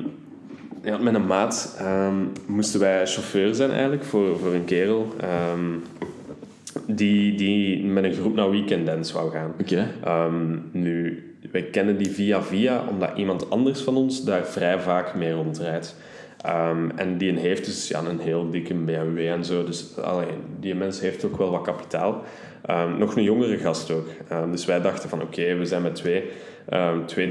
ja, met een maat ehm, moesten wij chauffeur zijn eigenlijk voor, voor een kerel ehm, die, die met een groep naar Weekend Dance wou gaan. oké. Nu, wij kennen die via via, omdat iemand anders van ons daar vrij vaak mee rondrijdt. En die heeft dus ja, een heel dikke BMW en zo. Dus allee, die mens heeft ook wel wat kapitaal. Ehm, nog een jongere gast ook. Ehm, dus wij dachten van oké, we zijn met twee. ehm, twee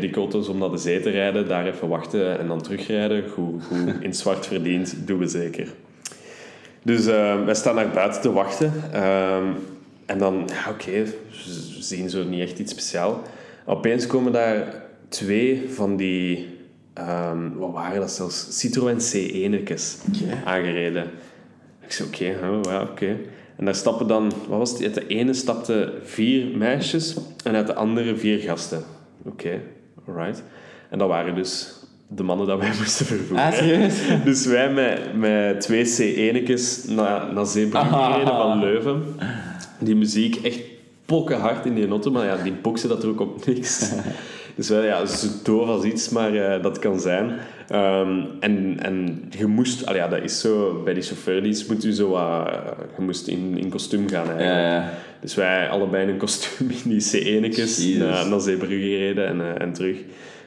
om naar de zee te rijden. Daar even wachten en dan terugrijden. Goed, goed in zwart verdiend, doen we zeker. Dus wij staan naar buiten te wachten. En dan, ja, oké, we zien zo niet echt iets speciaal. Opeens komen daar twee van die, wat waren dat zelfs? Citroën C1'tjes Oké. aangereden. Ik zei, oké, ja, oké. En daar stappen dan, wat was het? Uit de ene stapten vier meisjes en uit de andere vier gasten. Oké, alright. En dat waren dus de mannen dat wij moesten vervoeren. Ah, serieus? Dus wij met, met twee C1'tjes naar, naar Zeebrugge Ah. gereden van Leuven. Die muziek echt pokken hard in die auto, maar ja, die boksen dat er ook op niks. Dus wij, ja, zo doof als iets, maar eh, dat kan zijn. Ehm, en, en je moest, al ja, dat is zo, bij die chauffeurdienst moet je zo wat, eh, je moest in, in kostuum gaan eigenlijk. Ja, ja. Dus wij allebei in een kostuum in die C1'tjes Jezus. naar, naar Zeebrugge gereden en, eh, en terug.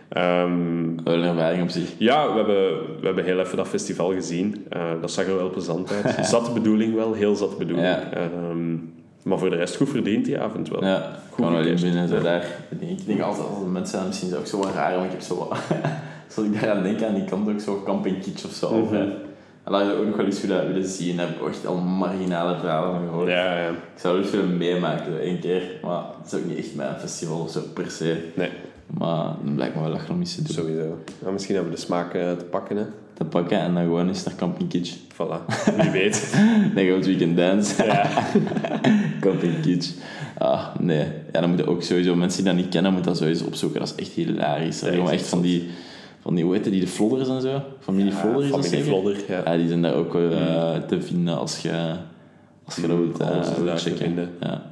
Ehm, Wel een ervaring op zich. ja, we hebben, we hebben heel even dat festival gezien. Eh, dat zag er wel plezant uit. Zat bedoeling wel, heel zat bedoeling. Ja. Ehm, maar voor de rest goed verdiend die avond wel. Ja, gewoon alleen binnen zo daar. Ik denk, altijd, als mensen zijn misschien ook zo wat raar, maar ik heb zo wat... Als ik daaraan denk, aan die kant ook zo camping kitsch of zo. Mhm. hè. En dat je ook nog wel eens willen, willen zien, heb ik echt al marginale verhalen van gehoord. Ja, ja. Ik zou het willen meemaken, zo één keer. Maar het is ook niet echt mijn festival of zo, per se. Nee, Maar dan blijkt me wel lachen om iets te doen. sowieso. Ja, misschien hebben we de smaak eh, te pakken, hè. Te pakken en dan gewoon eens naar camping kitsch. Voilà, wie weet. Dan gaan we het weekend dance. ja. Camping Kitsch. Ah, nee. Ja, dan moeten ook sowieso mensen die dat niet kennen, moeten dat sowieso opzoeken. Dat is echt hilarisch. Dat Ja, gewoon echt van die, van die, hoe heet die de flodders en zo. Familie Flodder is dat Familie zeker? Vlodder, ja. Ja, die zijn daar ook wel eh, te vinden als je, als je dat wilt, te checken. Ja.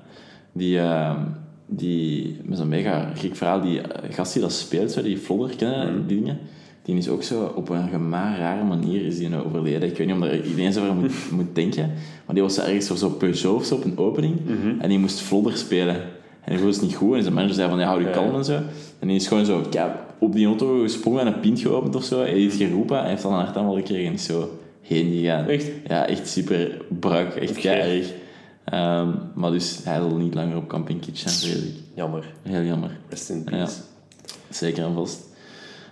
Die, ehm, die, met zo'n mega gek verhaal, die eh, gast die dat speelt, zo, die Flodder, kennen Mhm. die dingen? Die is ook zo op een gemaar rare manier is die nou overleden. Ik weet niet of er iedereen zo over moet, moet denken, maar die was zo ergens voor zo'n Peugeot of zo op een opening Mhm. en die moest Flodder spelen. En die voelde het niet goed en zijn manager zei van ja, hou je kalm en zo. En die is gewoon zo op die auto gesprongen en een pint geopend of zo. Hij heeft geroepen en heeft dan een hartaanval gekregen en is zo heen gegaan. Echt? Ja, echt super brak, echt keirig. Ehm, maar dus hij wil niet langer op camping kitsch zijn, vrees ik. Jammer. Heel jammer. Rest in peace. Zeker en vast.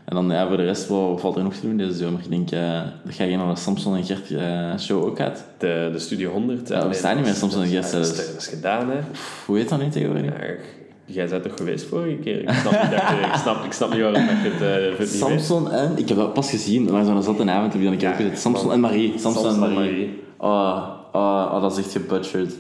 En dan ja, voor de rest, wat valt er nog te doen deze zomer? Ik denk eh, dat jij naar de Samson en Gert eh, show ook gaat. De, de Studio 100. Ja, we nee, staan niet meer is- in de dat is- Dat is, gedaan, hè. Pff, hoe heet dat nu tegenwoordig? Ja, ik- jij bent toch geweest vorige keer? Ik snap niet, dat ik snap, ik snap niet waarom je het, eh, het niet weet. Samson en... Ik heb dat pas gezien, maar zo'n zatte avond heb je dan een keer Ja, gezet. Samson en Marie. Samson, Samson en en Marie. Marie. Oh, oh, oh, dat is echt gebutchered.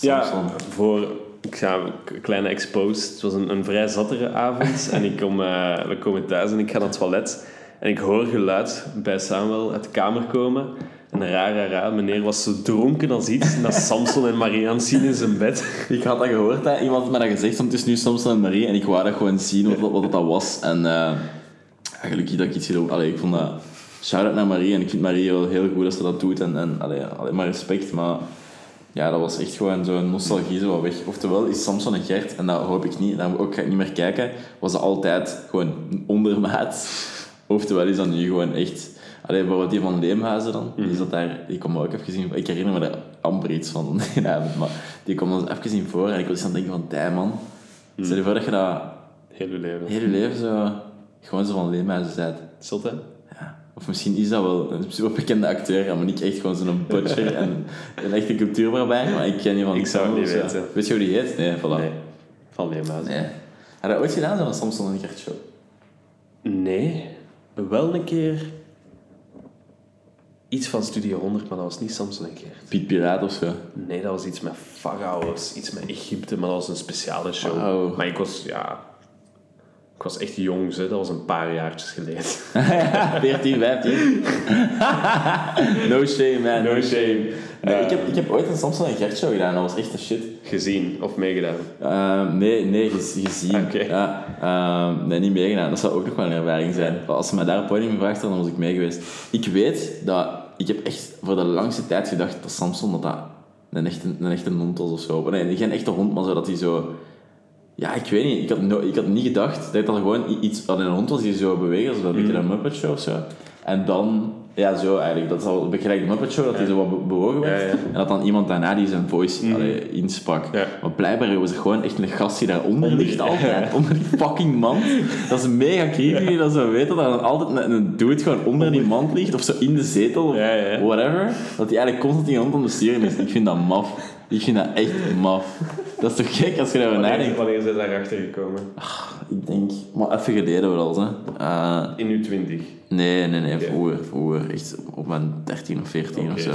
Ja, Samson. voor ik ga een kleine exposed. Het was een, een vrij zattere avond. en ik kom, eh, we komen thuis en ik ga naar het toilet. En ik hoor geluid bij Samuel uit de kamer komen. En raar, raar. Meneer was zo dronken als iets. Dat Samson en Marie aan het zien in zijn bed. Ik had dat gehoord, hè. iemand had me dat gezegd, want het is nu Samson en Marie. En ik wou dat gewoon zien, wat, wat dat was. En eh, ja, gelukkig dat ik iets gedaan Allee, ik vond dat... Shout-out naar Marie. En ik vind Marie wel heel goed dat ze dat doet. En, en allee, alleen maar respect. Maar ja, dat was echt gewoon zo'n nostalgie zo weg. Oftewel is Samson en Gert, en dat hoop ik niet, daar ook ga ik niet meer kijken, was dat altijd gewoon ondermaat. Oftewel is dat nu gewoon echt... Allee, bijvoorbeeld die van Leemhuizen dan, die zat daar, die kwam ook even zien. Ik herinner me daar amper iets van die avond, maar die kwam dan even zien voor en ik was aan het denken van, die man, stel je voor dat je dat Heel uw leven. heel je leven zo, gewoon zo van Leemhuizen bent. Zot, hè? Of misschien is dat wel een super bekende acteur, ja, maar niet echt gewoon zo'n butcher en een echte cultuurbarbijn, maar ik ken je van Ik zou het niet zo. weten. Weet je hoe die heet? Nee, voilà. Nee. Van Leemhuis. Nee. Had je dat ooit gedaan, zo'n Samson en Gert show? Nee. Wel een keer... Iets van Studio 100, maar dat was niet Samson en Gert. Piet Piraat of zo? Nee, dat was iets met farao's, iets met Egypte, maar dat was een speciale show. Maar ik was, ja... Ik was echt jong, hè. dat was een paar jaartjes geleden. 14, 15. no shame, man. No shame. Nee, Eh, ik, heb, ik heb ooit een Samson en Gert show gedaan, dat was echt een shit. Gezien of meegedaan. Ehm, nee, nee, gez- gezien. Oké. Ja, ehm, nee, niet meegedaan. Dat zou ook nog wel een ervaring zijn. Als ze mij daar op podium gevraagd hadden, dan was ik mee geweest. Ik weet dat... Ik heb echt voor de langste tijd gedacht dat Samson dat, dat een, echte, een echte hond was of zo. Nee, geen echte hond, maar zo dat hij zo... Ja, ik weet niet. Ik had, no- ik had niet gedacht dat dat gewoon iets... Dat een hond was die zo beweegt, zoals een beetje een Muppet Show of zo. En dan... Ja, zo eigenlijk. Dat is al een beetje gelijk de Muppet Show, dat hij zo wat be- bewogen werd. Ja, ja. En dat dan iemand daarna die zijn voice allee, insprak. Maar blijkbaar was er gewoon echt een gast die daaronder ligt altijd. Onder die fucking mand. Dat is mega creepy dat zo weten dat er altijd een, een dude gewoon onder die mand ligt. Of zo in de zetel of whatever. Dat hij eigenlijk constant die hand aan het besturen is. Ik vind dat maf. Ik vind dat echt maf. Dat is toch gek als je daarover nadenkt. wanneer zijn daarachter gekomen? Ik denk, maar even geleden wel eens. Hè. Eh, In uw twintig. nee, nee, nee, vroeger, vroeger. Echt op mijn 13 of 14 Oké, of zo.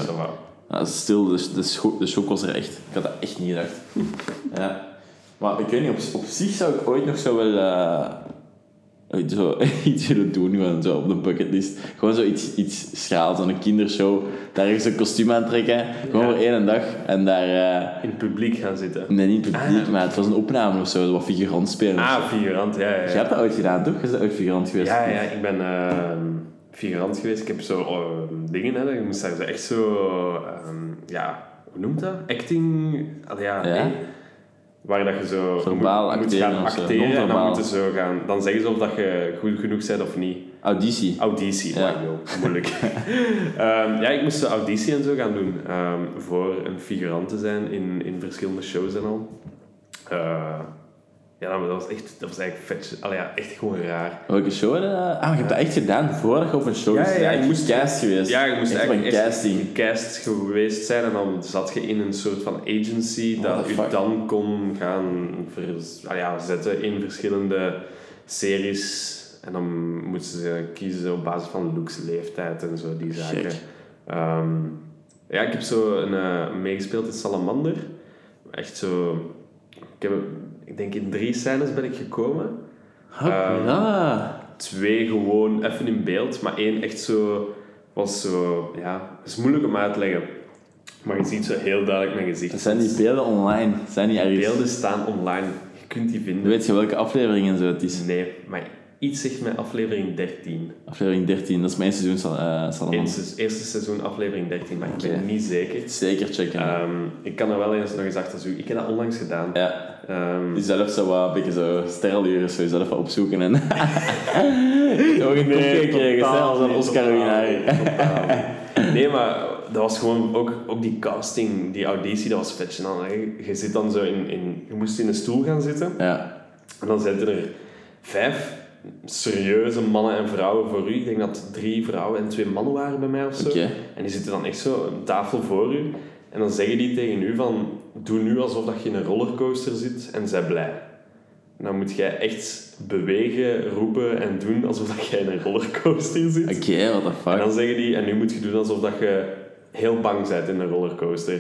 Ja, stil, de, de, shock, de shock was er echt. Ik had dat echt niet gedacht. ja. Maar ik weet niet, op, op zich zou ik ooit nog zo wel eh, zo, iets willen doen, gewoon zo op de bucketlist. Gewoon zo iets, iets schraals, zo'n kindershow. Daar ergens een kostuum aantrekken, gewoon voor één dag. En daar, eh, In het publiek gaan zitten. nee, niet publiek, Ah. maar het was een opname of zo, wat figurant spelen. Ah, figurant, ja, ja. Je hebt dat ooit gedaan, toch? Je bent ooit figurant geweest. ja, ja ik ben ehm, figurant geweest. Ik heb zo ehm, dingen, hè. Je moest daar echt zo... ehm, ja, hoe noemt dat? Acting... Allee, ja, Ja? nee. Waar dat je zo Verbaal moet, gaan acteren en dan moeten zo gaan. Dan zeggen ze of dat je goed genoeg bent of niet. Auditie. Auditie, Ja. ja. moeilijk. Ehm, ja, ik moest zo auditie en zo gaan doen ehm, voor een figurant te zijn in, in verschillende shows en al. Eh, ja, dat was echt, dat was eigenlijk vet. Allee, ja, echt gewoon raar. Welke show? je, eh, Ah, je hebt dat echt gedaan voordat je op een show Ja, ja, ja, je je moest cast geweest. Ja, je moest echt eigenlijk een casting. gecast geweest zijn en dan zat je in een soort van agency What dat fuck? dan kon gaan vers- ah ja, zetten in verschillende series. En dan moesten ze kiezen op basis van looks, leeftijd en zo, die zaken. Ehm, ja, ik heb zo een, eh, meegespeeld in Salamander. Echt zo... Ik, heb, ik denk in drie scènes ben ik gekomen. Ja. twee gewoon even in beeld, maar één echt zo was zo, ja, het is moeilijk om uit te leggen. Maar je ziet zo heel duidelijk mijn gezicht. Dat zijn die beelden online. Zijn die Die ergens? beelden staan online. Je kunt die vinden. Weet je welke aflevering en zo het is? Nee, maar iets zegt mij aflevering 13. Aflevering 13, dat is mijn seizoen uh, Salomon. Eerste, eerste seizoen aflevering 13, maar ik ben niet zeker. Zeker checken. Ehm, ik kan er wel eens nog eens achter zoeken. Ik heb dat onlangs gedaan. ja. Ehm, Die zelf zo wat, een beetje zo sterreluren, zo jezelf wat opzoeken en... Ook een gekregen, hè, als een totaal niet. Nee, maar dat was gewoon ook, ook die casting, die auditie, dat was vet gênant. Je zit dan zo in, in... Je moest in een stoel gaan zitten. Ja. En dan zitten er vijf serieuze mannen en vrouwen voor u. Ik denk dat drie vrouwen en twee mannen waren bij mij of zo. En die zitten dan echt zo een tafel voor u. En dan zeggen die tegen u van... Doe nu alsof dat je in een rollercoaster zit en zij blij. En dan moet jij echt bewegen, roepen en doen alsof dat jij in een rollercoaster zit. Oké, what the En fuck. dan zeggen die... En nu moet je doen alsof dat je heel bang bent in een rollercoaster.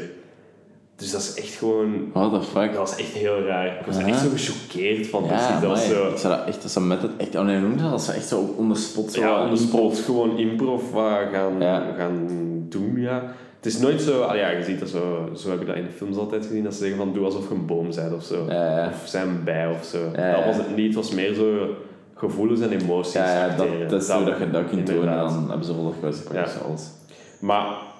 Dus dat is echt gewoon... What the fuck. Dat was echt heel raar. Ik was echt zo gechoqueerd van Ja, precies. Dat zo... Ik zou dat echt, dat ze met het echt, oh nee, noem dat? Dat ze echt zo on the spot zo Ja, on the spot gewoon improv wat gaan, Ja. gaan doen, ja. Het is nooit zo... ah ja, je ziet dat zo... Zo heb ik dat in de films altijd gezien, dat ze zeggen van doe alsof je een boom bent of zo. Ja. Of zijn bij of zo. Dat was het niet. Het was meer zo gevoelens en emoties Ja, dat, dat is zo dat je dat kunt doen en dan hebben ze Ja. ja. alles. Maar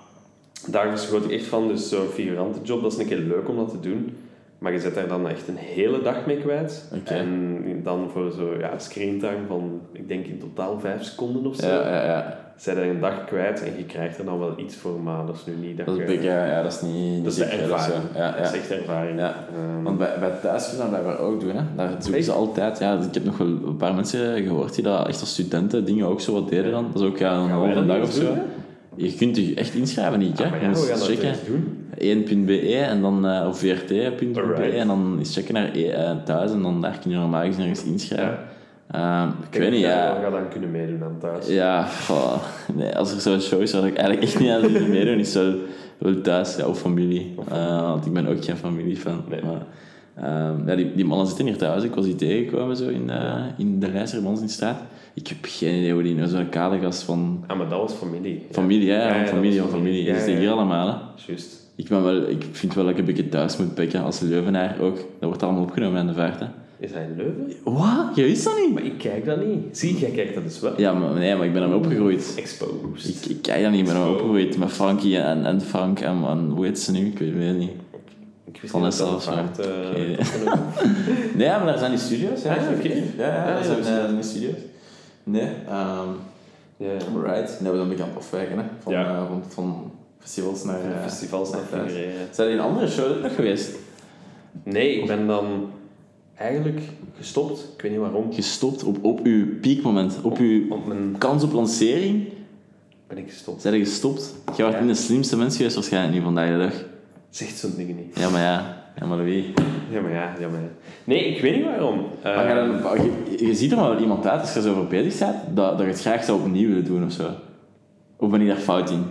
daar verschoot ik echt van. Dus zo'n figurantenjob, dat is een keer leuk om dat te doen. Maar je zet daar dan echt een hele dag mee kwijt. En dan voor zo ja, screentime van, ik denk in totaal vijf seconden of zo. Ja, ja, ja. Zij er een dag kwijt en je krijgt er dan wel iets voor, maar dat is nu niet dat, Dat is, je... ja, ja, dat is niet... niet dat is de zo. ervaring. Ja, Dat is ja. echt ervaring. Ja. Ehm, Want bij, bij thuis kunnen dat ook doen. Hè. Daar zoeken Echt? ze altijd... Ja, ik heb nog wel een paar mensen gehoord die dat echt als studenten dingen ook zo wat deden dan. Dat is ook ja, een halve dag of zo. doen? Je kunt je echt inschrijven, niet hè? Ah, ja, we gaan dat checken. eens doen. 1.be en dan uh, of vrt.be en dan eens checken naar uh, thuis en dan daar kun je normaal gezien ergens inschrijven. Ehm, ik weet niet, ja. Gaan dan kunnen meedoen aan thuis. Ja, nee, als er zo'n show is, zou ik eigenlijk echt niet aan willen meedoen. Is wel, wel thuis, ja, of familie. Eh, want ik ben ook geen familiefan. Nee. Maar, ehm, ja, die, die mannen zitten hier thuis. Ik was die tegengekomen zo in, eh, in de Lijstermans in straat. Ik heb geen idee hoe die nou zo'n kale gast van Ah, maar dat was familie. Familie, Ja, familie, van familie. zitten ja, hier allemaal. Hè. Juist. Ik, ben wel, ik vind wel dat ik een beetje thuis moet pikken als Leuvenaar ook. Dat wordt allemaal opgenomen aan de vaart. Hè. Is hij in Leuven? Wat? Je wist dat niet? Maar ik kijk dat niet. Zie, jij kijkt dat dus wel. Ja, maar, nee, maar ik ben ermee opgegroeid. Exposed. Ik, ik kijk dat niet, ik ben ermee opgegroeid met Frankie en, en Frank en, en hoe heet ze nu? Ik weet het niet. Ik wist Van niet dat vaart, eh. Nee, maar daar zijn die studio's. Ja, Ah, oké. Ja, ja, ja, is- eh, zijn die studio's. Nee, um, Ja, ja. right. Nee, we een aan het afwijken, hè. Van, Ja. eh, van, van festivals naar... eh, Festivals naar. Zijn die in andere nog geweest? Nee, ik ben dan eigenlijk gestopt. Ik weet niet waarom. Gestopt op, op uw piekmoment, op uw Op mijn... kans op lancering, Ben ik gestopt. zijn je gestopt. Je was Ja. niet de slimste mens geweest waarschijnlijk niet vandaag de dag. Zegt zo'n dingen niet. Ja, maar ja. Ja, maar wie? Ja, maar ja, ja, maar ja. Nee, ik weet niet waarom. Eh, Maar dan, maar je, je ziet er maar wel iemand uit, als je zo voor bezig bent, dat, dat je het graag zou opnieuw willen doen of zo. Of ben ik daar fout in?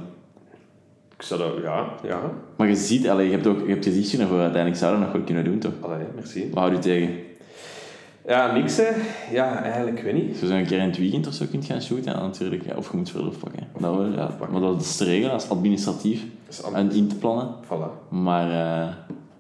ik zou dat... Ja, ja. Maar je ziet, allee, je hebt ook je hebt gezichtje ervoor uiteindelijk, zou je dat nog wel kunnen doen toch? Allee, merci. Wat houdt u tegen? Ja, niks hè. Ja, eigenlijk, ik weet niet. Als je zo een keer in het weekend of zo kunt gaan shooten, dan natuurlijk, ja, of je moet verlof pakken. Dat wel, ja. Maar dat is te regelen, dat is administratief Dat is en in te plannen. Voilà. Maar, eh,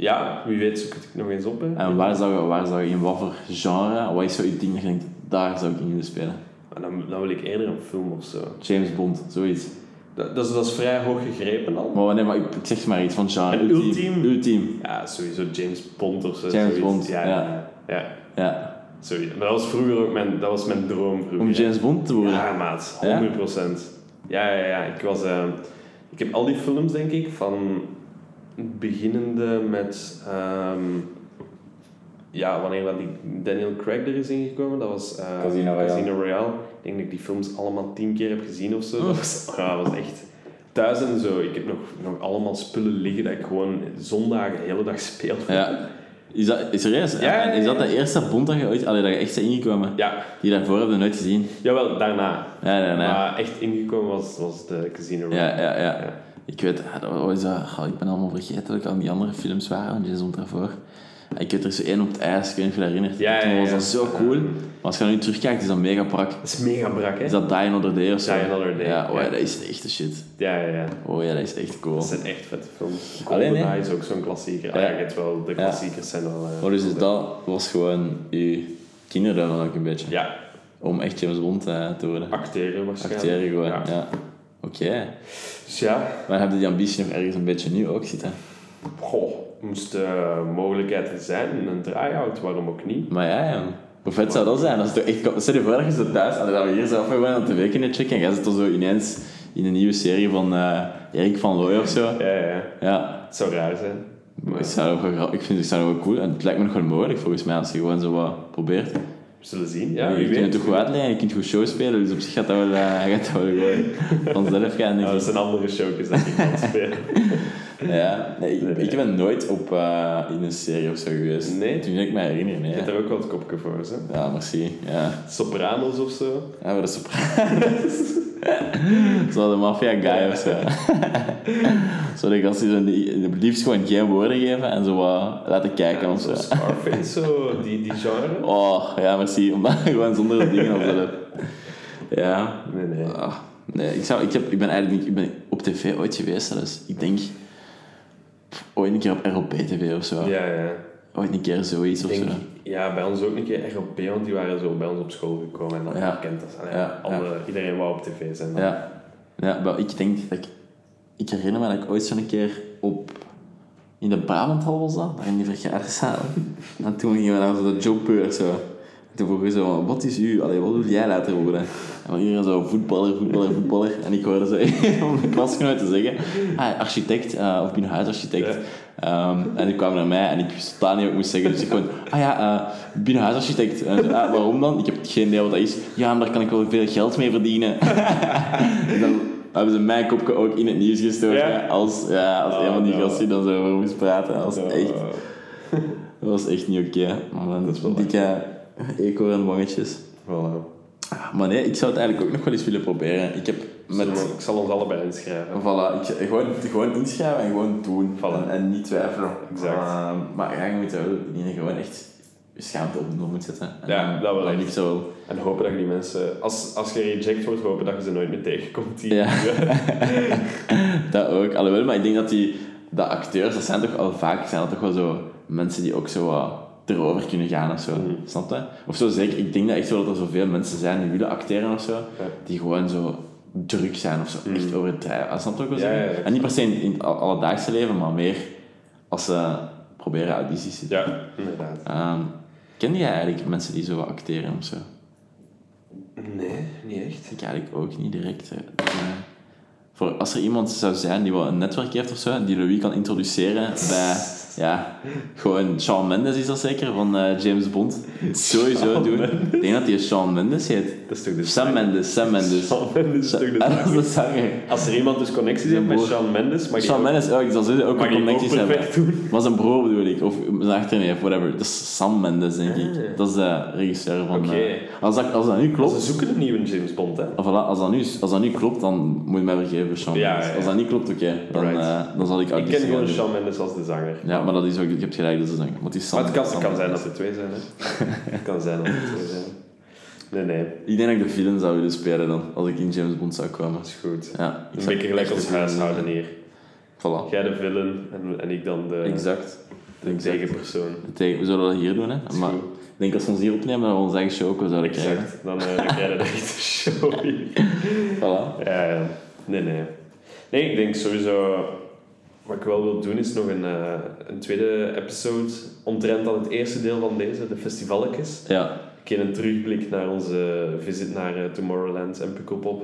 Ja, wie weet zoek ik het nog eens op. Hè. en waar zou, je, waar zou je, in wat voor genre, wat is zo je ding dat je denkt, daar zou ik in willen spelen? Maar dan, dan wil ik eerder een film of zo. James Bond, zoiets. Dat, dat, is, dat is vrij hoog gegrepen al. Maar wanneer, maar ik, ik zeg maar iets van genre. Een ultiem? Ultiem. Ja, sowieso James Bond of zo. James zoiets. Bond, ja. ja. ja. Ja. Sorry, maar dat was vroeger ook mijn, dat was mijn droom vroeger. Om James Bond te worden. Ja, maat, Ja? 100%. Ja, ja, ja. Ik, was, eh, ik heb al die films, denk ik, van beginnende met. ehm, ja, wanneer dat die Daniel Craig er is ingekomen, dat was eh, Casino Royale. Casino Royale. Ik denk dat ik die films allemaal tien keer heb gezien of zo. Oh. Dat, was, ja, dat was echt thuis en zo. Ik heb nog, nog allemaal spullen liggen dat ik gewoon zondagen de hele dag speel. Ja. Is dat, is serieus? Ja. Is dat de eerste Bond dat je ooit, allee, dat je echt bent ingekomen? Ja, Die daarvoor heb je nooit gezien? jawel, daarna. Ja, ja. Maar echt ingekomen was, was de Casino Royale. Ja, ja, ja. Ja. Ik weet, dat was, uh, ik ben allemaal vergeten dat ik aan die andere films waren, van James Bond daarvoor. Ik weet er is zo één op het ijs, ik weet niet of je dat herinnert. Ja, ja, Toen was ja. dat zo cool. Maar als je nu terugkijkt, is dat mega brak. Dat is mega brak, hè? Is dat Die Another Day of zo? Die Another Day, Ja, oh, ja, ja. dat is echt de shit. Ja, ja, ja. Oh ja, dat is echt cool. Dat zijn echt vette films. Alleen, hè? is ook zo'n klassieker. Ja. Ah, ja, weet wel, de Ja. klassiekers zijn wel... eh, Maar dus dat was gewoon je kinderdroom dan ook een beetje. Ja, Om echt James Bond eh, te worden. acteren waarschijnlijk. Acteren gewoon, Ja. Oké. Dus ja, Maar heb je die ambitie nog ergens een beetje nu ook zitten? goh, moest de mogelijkheid er zijn, een try-out, waarom ook niet? Maar ja, ja. Hoe vet zou dat zijn? Als het echt... Stel je voor dat je thuis... Allee, dat we hier zo gewoon aan tv kunnen checken en jij zit dan zo ineens in een nieuwe serie van eh Erik van Looy of zo. Ja, ja, Ja. het zou raar zijn. Maar ik, zou ik vind het zou wel cool. En het lijkt me nog wel mogelijk volgens mij als je gewoon zo wat probeert. We zullen zien, ja, je kunt het toch goed uitleggen, je kunt goed show spelen, dus op zich gaat dat wel, eh, gaat dat wel gewoon vanzelf gaan. Ja, dat zijn andere showjes dat ik kan spelen. Ja, nee, ik, ik ben nooit op, eh, in een serie of zo geweest. Nee? Toen ik me herinner, nee. Je hebt er ook wel het kopje voor, hè? Ja, merci. Ja, Sopranos of zo. ja maar de sopranos. zo de maffia guy of zo. zo de gast die liefst gewoon geen woorden geven en zo wat laten kijken of zo. Scarface, zo, die, die genre. Oh, ja, merci. Omdat gewoon zonder dingen of zo. Ja. Nee, nee. Ah, nee, ik, zou, ik, heb, ik ben eigenlijk niet, ik ben op tv ooit geweest, dus ik denk ooit een keer op ROP TV of zo. Ja, ja. Ooit een keer zoiets of zo. ja, bij ons ook een keer ROP, want die waren zo bij ons op school gekomen en dan Ja. kent dat. Ja, alle, Iedereen wou op tv zijn. dan. Ja, ja maar ik denk dat ik... Ik herinner me dat ik ooit zo'n keer op... In de Brabanthal was dat, daar in die vergaderzaal. en toen gingen we naar zo de jobpeur zo. En toen zo, wat is u? Allee, wat wil jij later worden? En iedereen zo, voetballer, voetballer, voetballer. En ik hoorde zo van mijn klasgenoten zeggen, ah, architect, eh, of binnenhuisarchitect. Ehm, en die kwamen naar mij en ik wist totaal niet wat ik moest zeggen. Dus ik gewoon, ah ja, eh, binnenhuisarchitect. En ah, waarom dan? Ik heb geen idee wat dat is. Ja, maar daar kan ik wel veel geld mee verdienen. En dan hebben ze mijn kopje ook in het nieuws gestoken. Ja? Als, ja, als Oh, een van die no. gasten dan zo over moest praten. Dat was echt, dat was echt niet oké. Dan Dat is wel dikke eekhoornwangetjes. voilà. Maar nee, ik zou het eigenlijk ook nog wel eens willen proberen. Ik heb met... Ik zal ons allebei inschrijven. Voilà, ik, gewoon, gewoon inschrijven en gewoon doen. Voilà. En, en niet twijfelen. Exact. Maar ja, je moet wel niet gewoon echt je schaamte op de nul moet zetten. En Ja, dat wel liefst wel. En hopen dat je die mensen... Als, als je reject wordt, hopen dat je ze nooit meer tegenkomt. Die, Ja. dat ook. Alhoewel, maar ik denk dat die de acteurs, dat zijn toch al vaak zijn dat toch wel zo mensen die ook zo erover kunnen gaan of zo. Mhm. Snap je? Of zo zeker, ik denk dat echt wel dat er zoveel mensen zijn die willen acteren of zo, die gewoon zo druk zijn of zo. Echt overdrijven. Ah, Snap je. Ja, ja, ja. En niet per se in, in het al- alledaagse leven, maar meer als ze proberen audities te doen. Ja, inderdaad. Ehm, ken jij eigenlijk mensen die zo wat acteren of zo? Nee, niet echt. Ik eigenlijk ook niet direct. hè. Eh, voor als er iemand zou zijn die wel een netwerk heeft of zo, die Louis kan introduceren bij, ja, gewoon Shawn Mendes is dat zeker, van eh, James Bond. Sowieso doen. Ik denk dat hij Shawn Mendes heet. Dat is toch de Sam Mendes, Sam Mendes. Shawn Mendes is toch de Ah, dat is de zanger. Als er iemand dus connecties heeft met. Shawn Mendes, mag Shawn ook- Mendes, oh, ik zal sowieso ook ook connecties hebben. Maar zijn broer bedoel ik, of zijn achterneef, whatever. Dat is Sam Mendes, denk ik. Dat is de regisseur van... Oké. eh, als, dat, als dat nu klopt... Ze zoeken een nieuwe James Bond, hè. Voilà, als, dat nu, als dat nu klopt, dan moet je mij vergeven, Shawn Ja, Mendes. ja, ja. Als dat niet klopt, oké. dan, eh, dan zal ik Ik ken gewoon. Shawn Mendes als de zanger. Ja, maar dat is ook... Je hebt gelijk, dat is is Sam, Maar het kan, het kan zijn dat er twee zijn, hè. Het kan zijn dat er twee zijn. Nee, nee. Ik denk dat ik de villain zou willen spelen dan, als ik in James Bond zou komen. Dat is goed. Ja, ik Een beetje gelijk als huishouden hier. Voilà. Jij de villain en, en ik dan de, Exact. de Exact. tegenpersoon. Tegen- We zullen dat hier doen, hè. Maar goed. ik denk als we ons hier opnemen, dat we onze eigen show ook zouden krijgen. Exact. Dan, eh, dan krijg je de echte show hier. Voilà. Ja, ja. Nee, nee. Nee, ik denk sowieso... Wat ik wel wil doen is nog een, eh, een tweede episode omtrent aan het eerste deel van deze, de festivalletjes. Ja, Een keer een terugblik naar onze visit naar eh, Tomorrowland en Pukkelpop.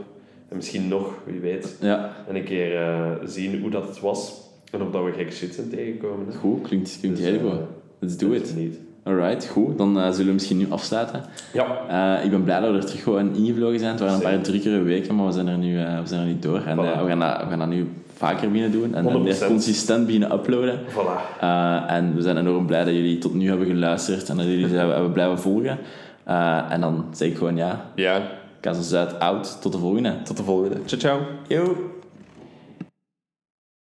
En misschien nog, wie weet. ja. En een keer eh, zien hoe dat het was. En of dat we gekke shit zijn tegengekomen. hè. Goed, klinkt, klinkt Dus, heel goed. Let's do it. Niet. Alright, goed. Dan zullen we misschien nu afsluiten. Ja. Ik ben blij dat we er terug gewoon ingevlogen zijn. Het waren een paar drukkere weken, maar we zijn er nu, we zijn er nu door. En we, gaan dat, we gaan dat nu vaker beginnen doen. En, en 100%. meer consistent beginnen uploaden. Voilà. Eh, en we zijn enorm blij dat jullie tot nu hebben geluisterd en dat jullie hebben, hebben blijven volgen. Eh, en dan zeg ik gewoon ja, Ja, Casa Zuid out. Tot de volgende. tot de volgende. Ciao, ciao. Yo!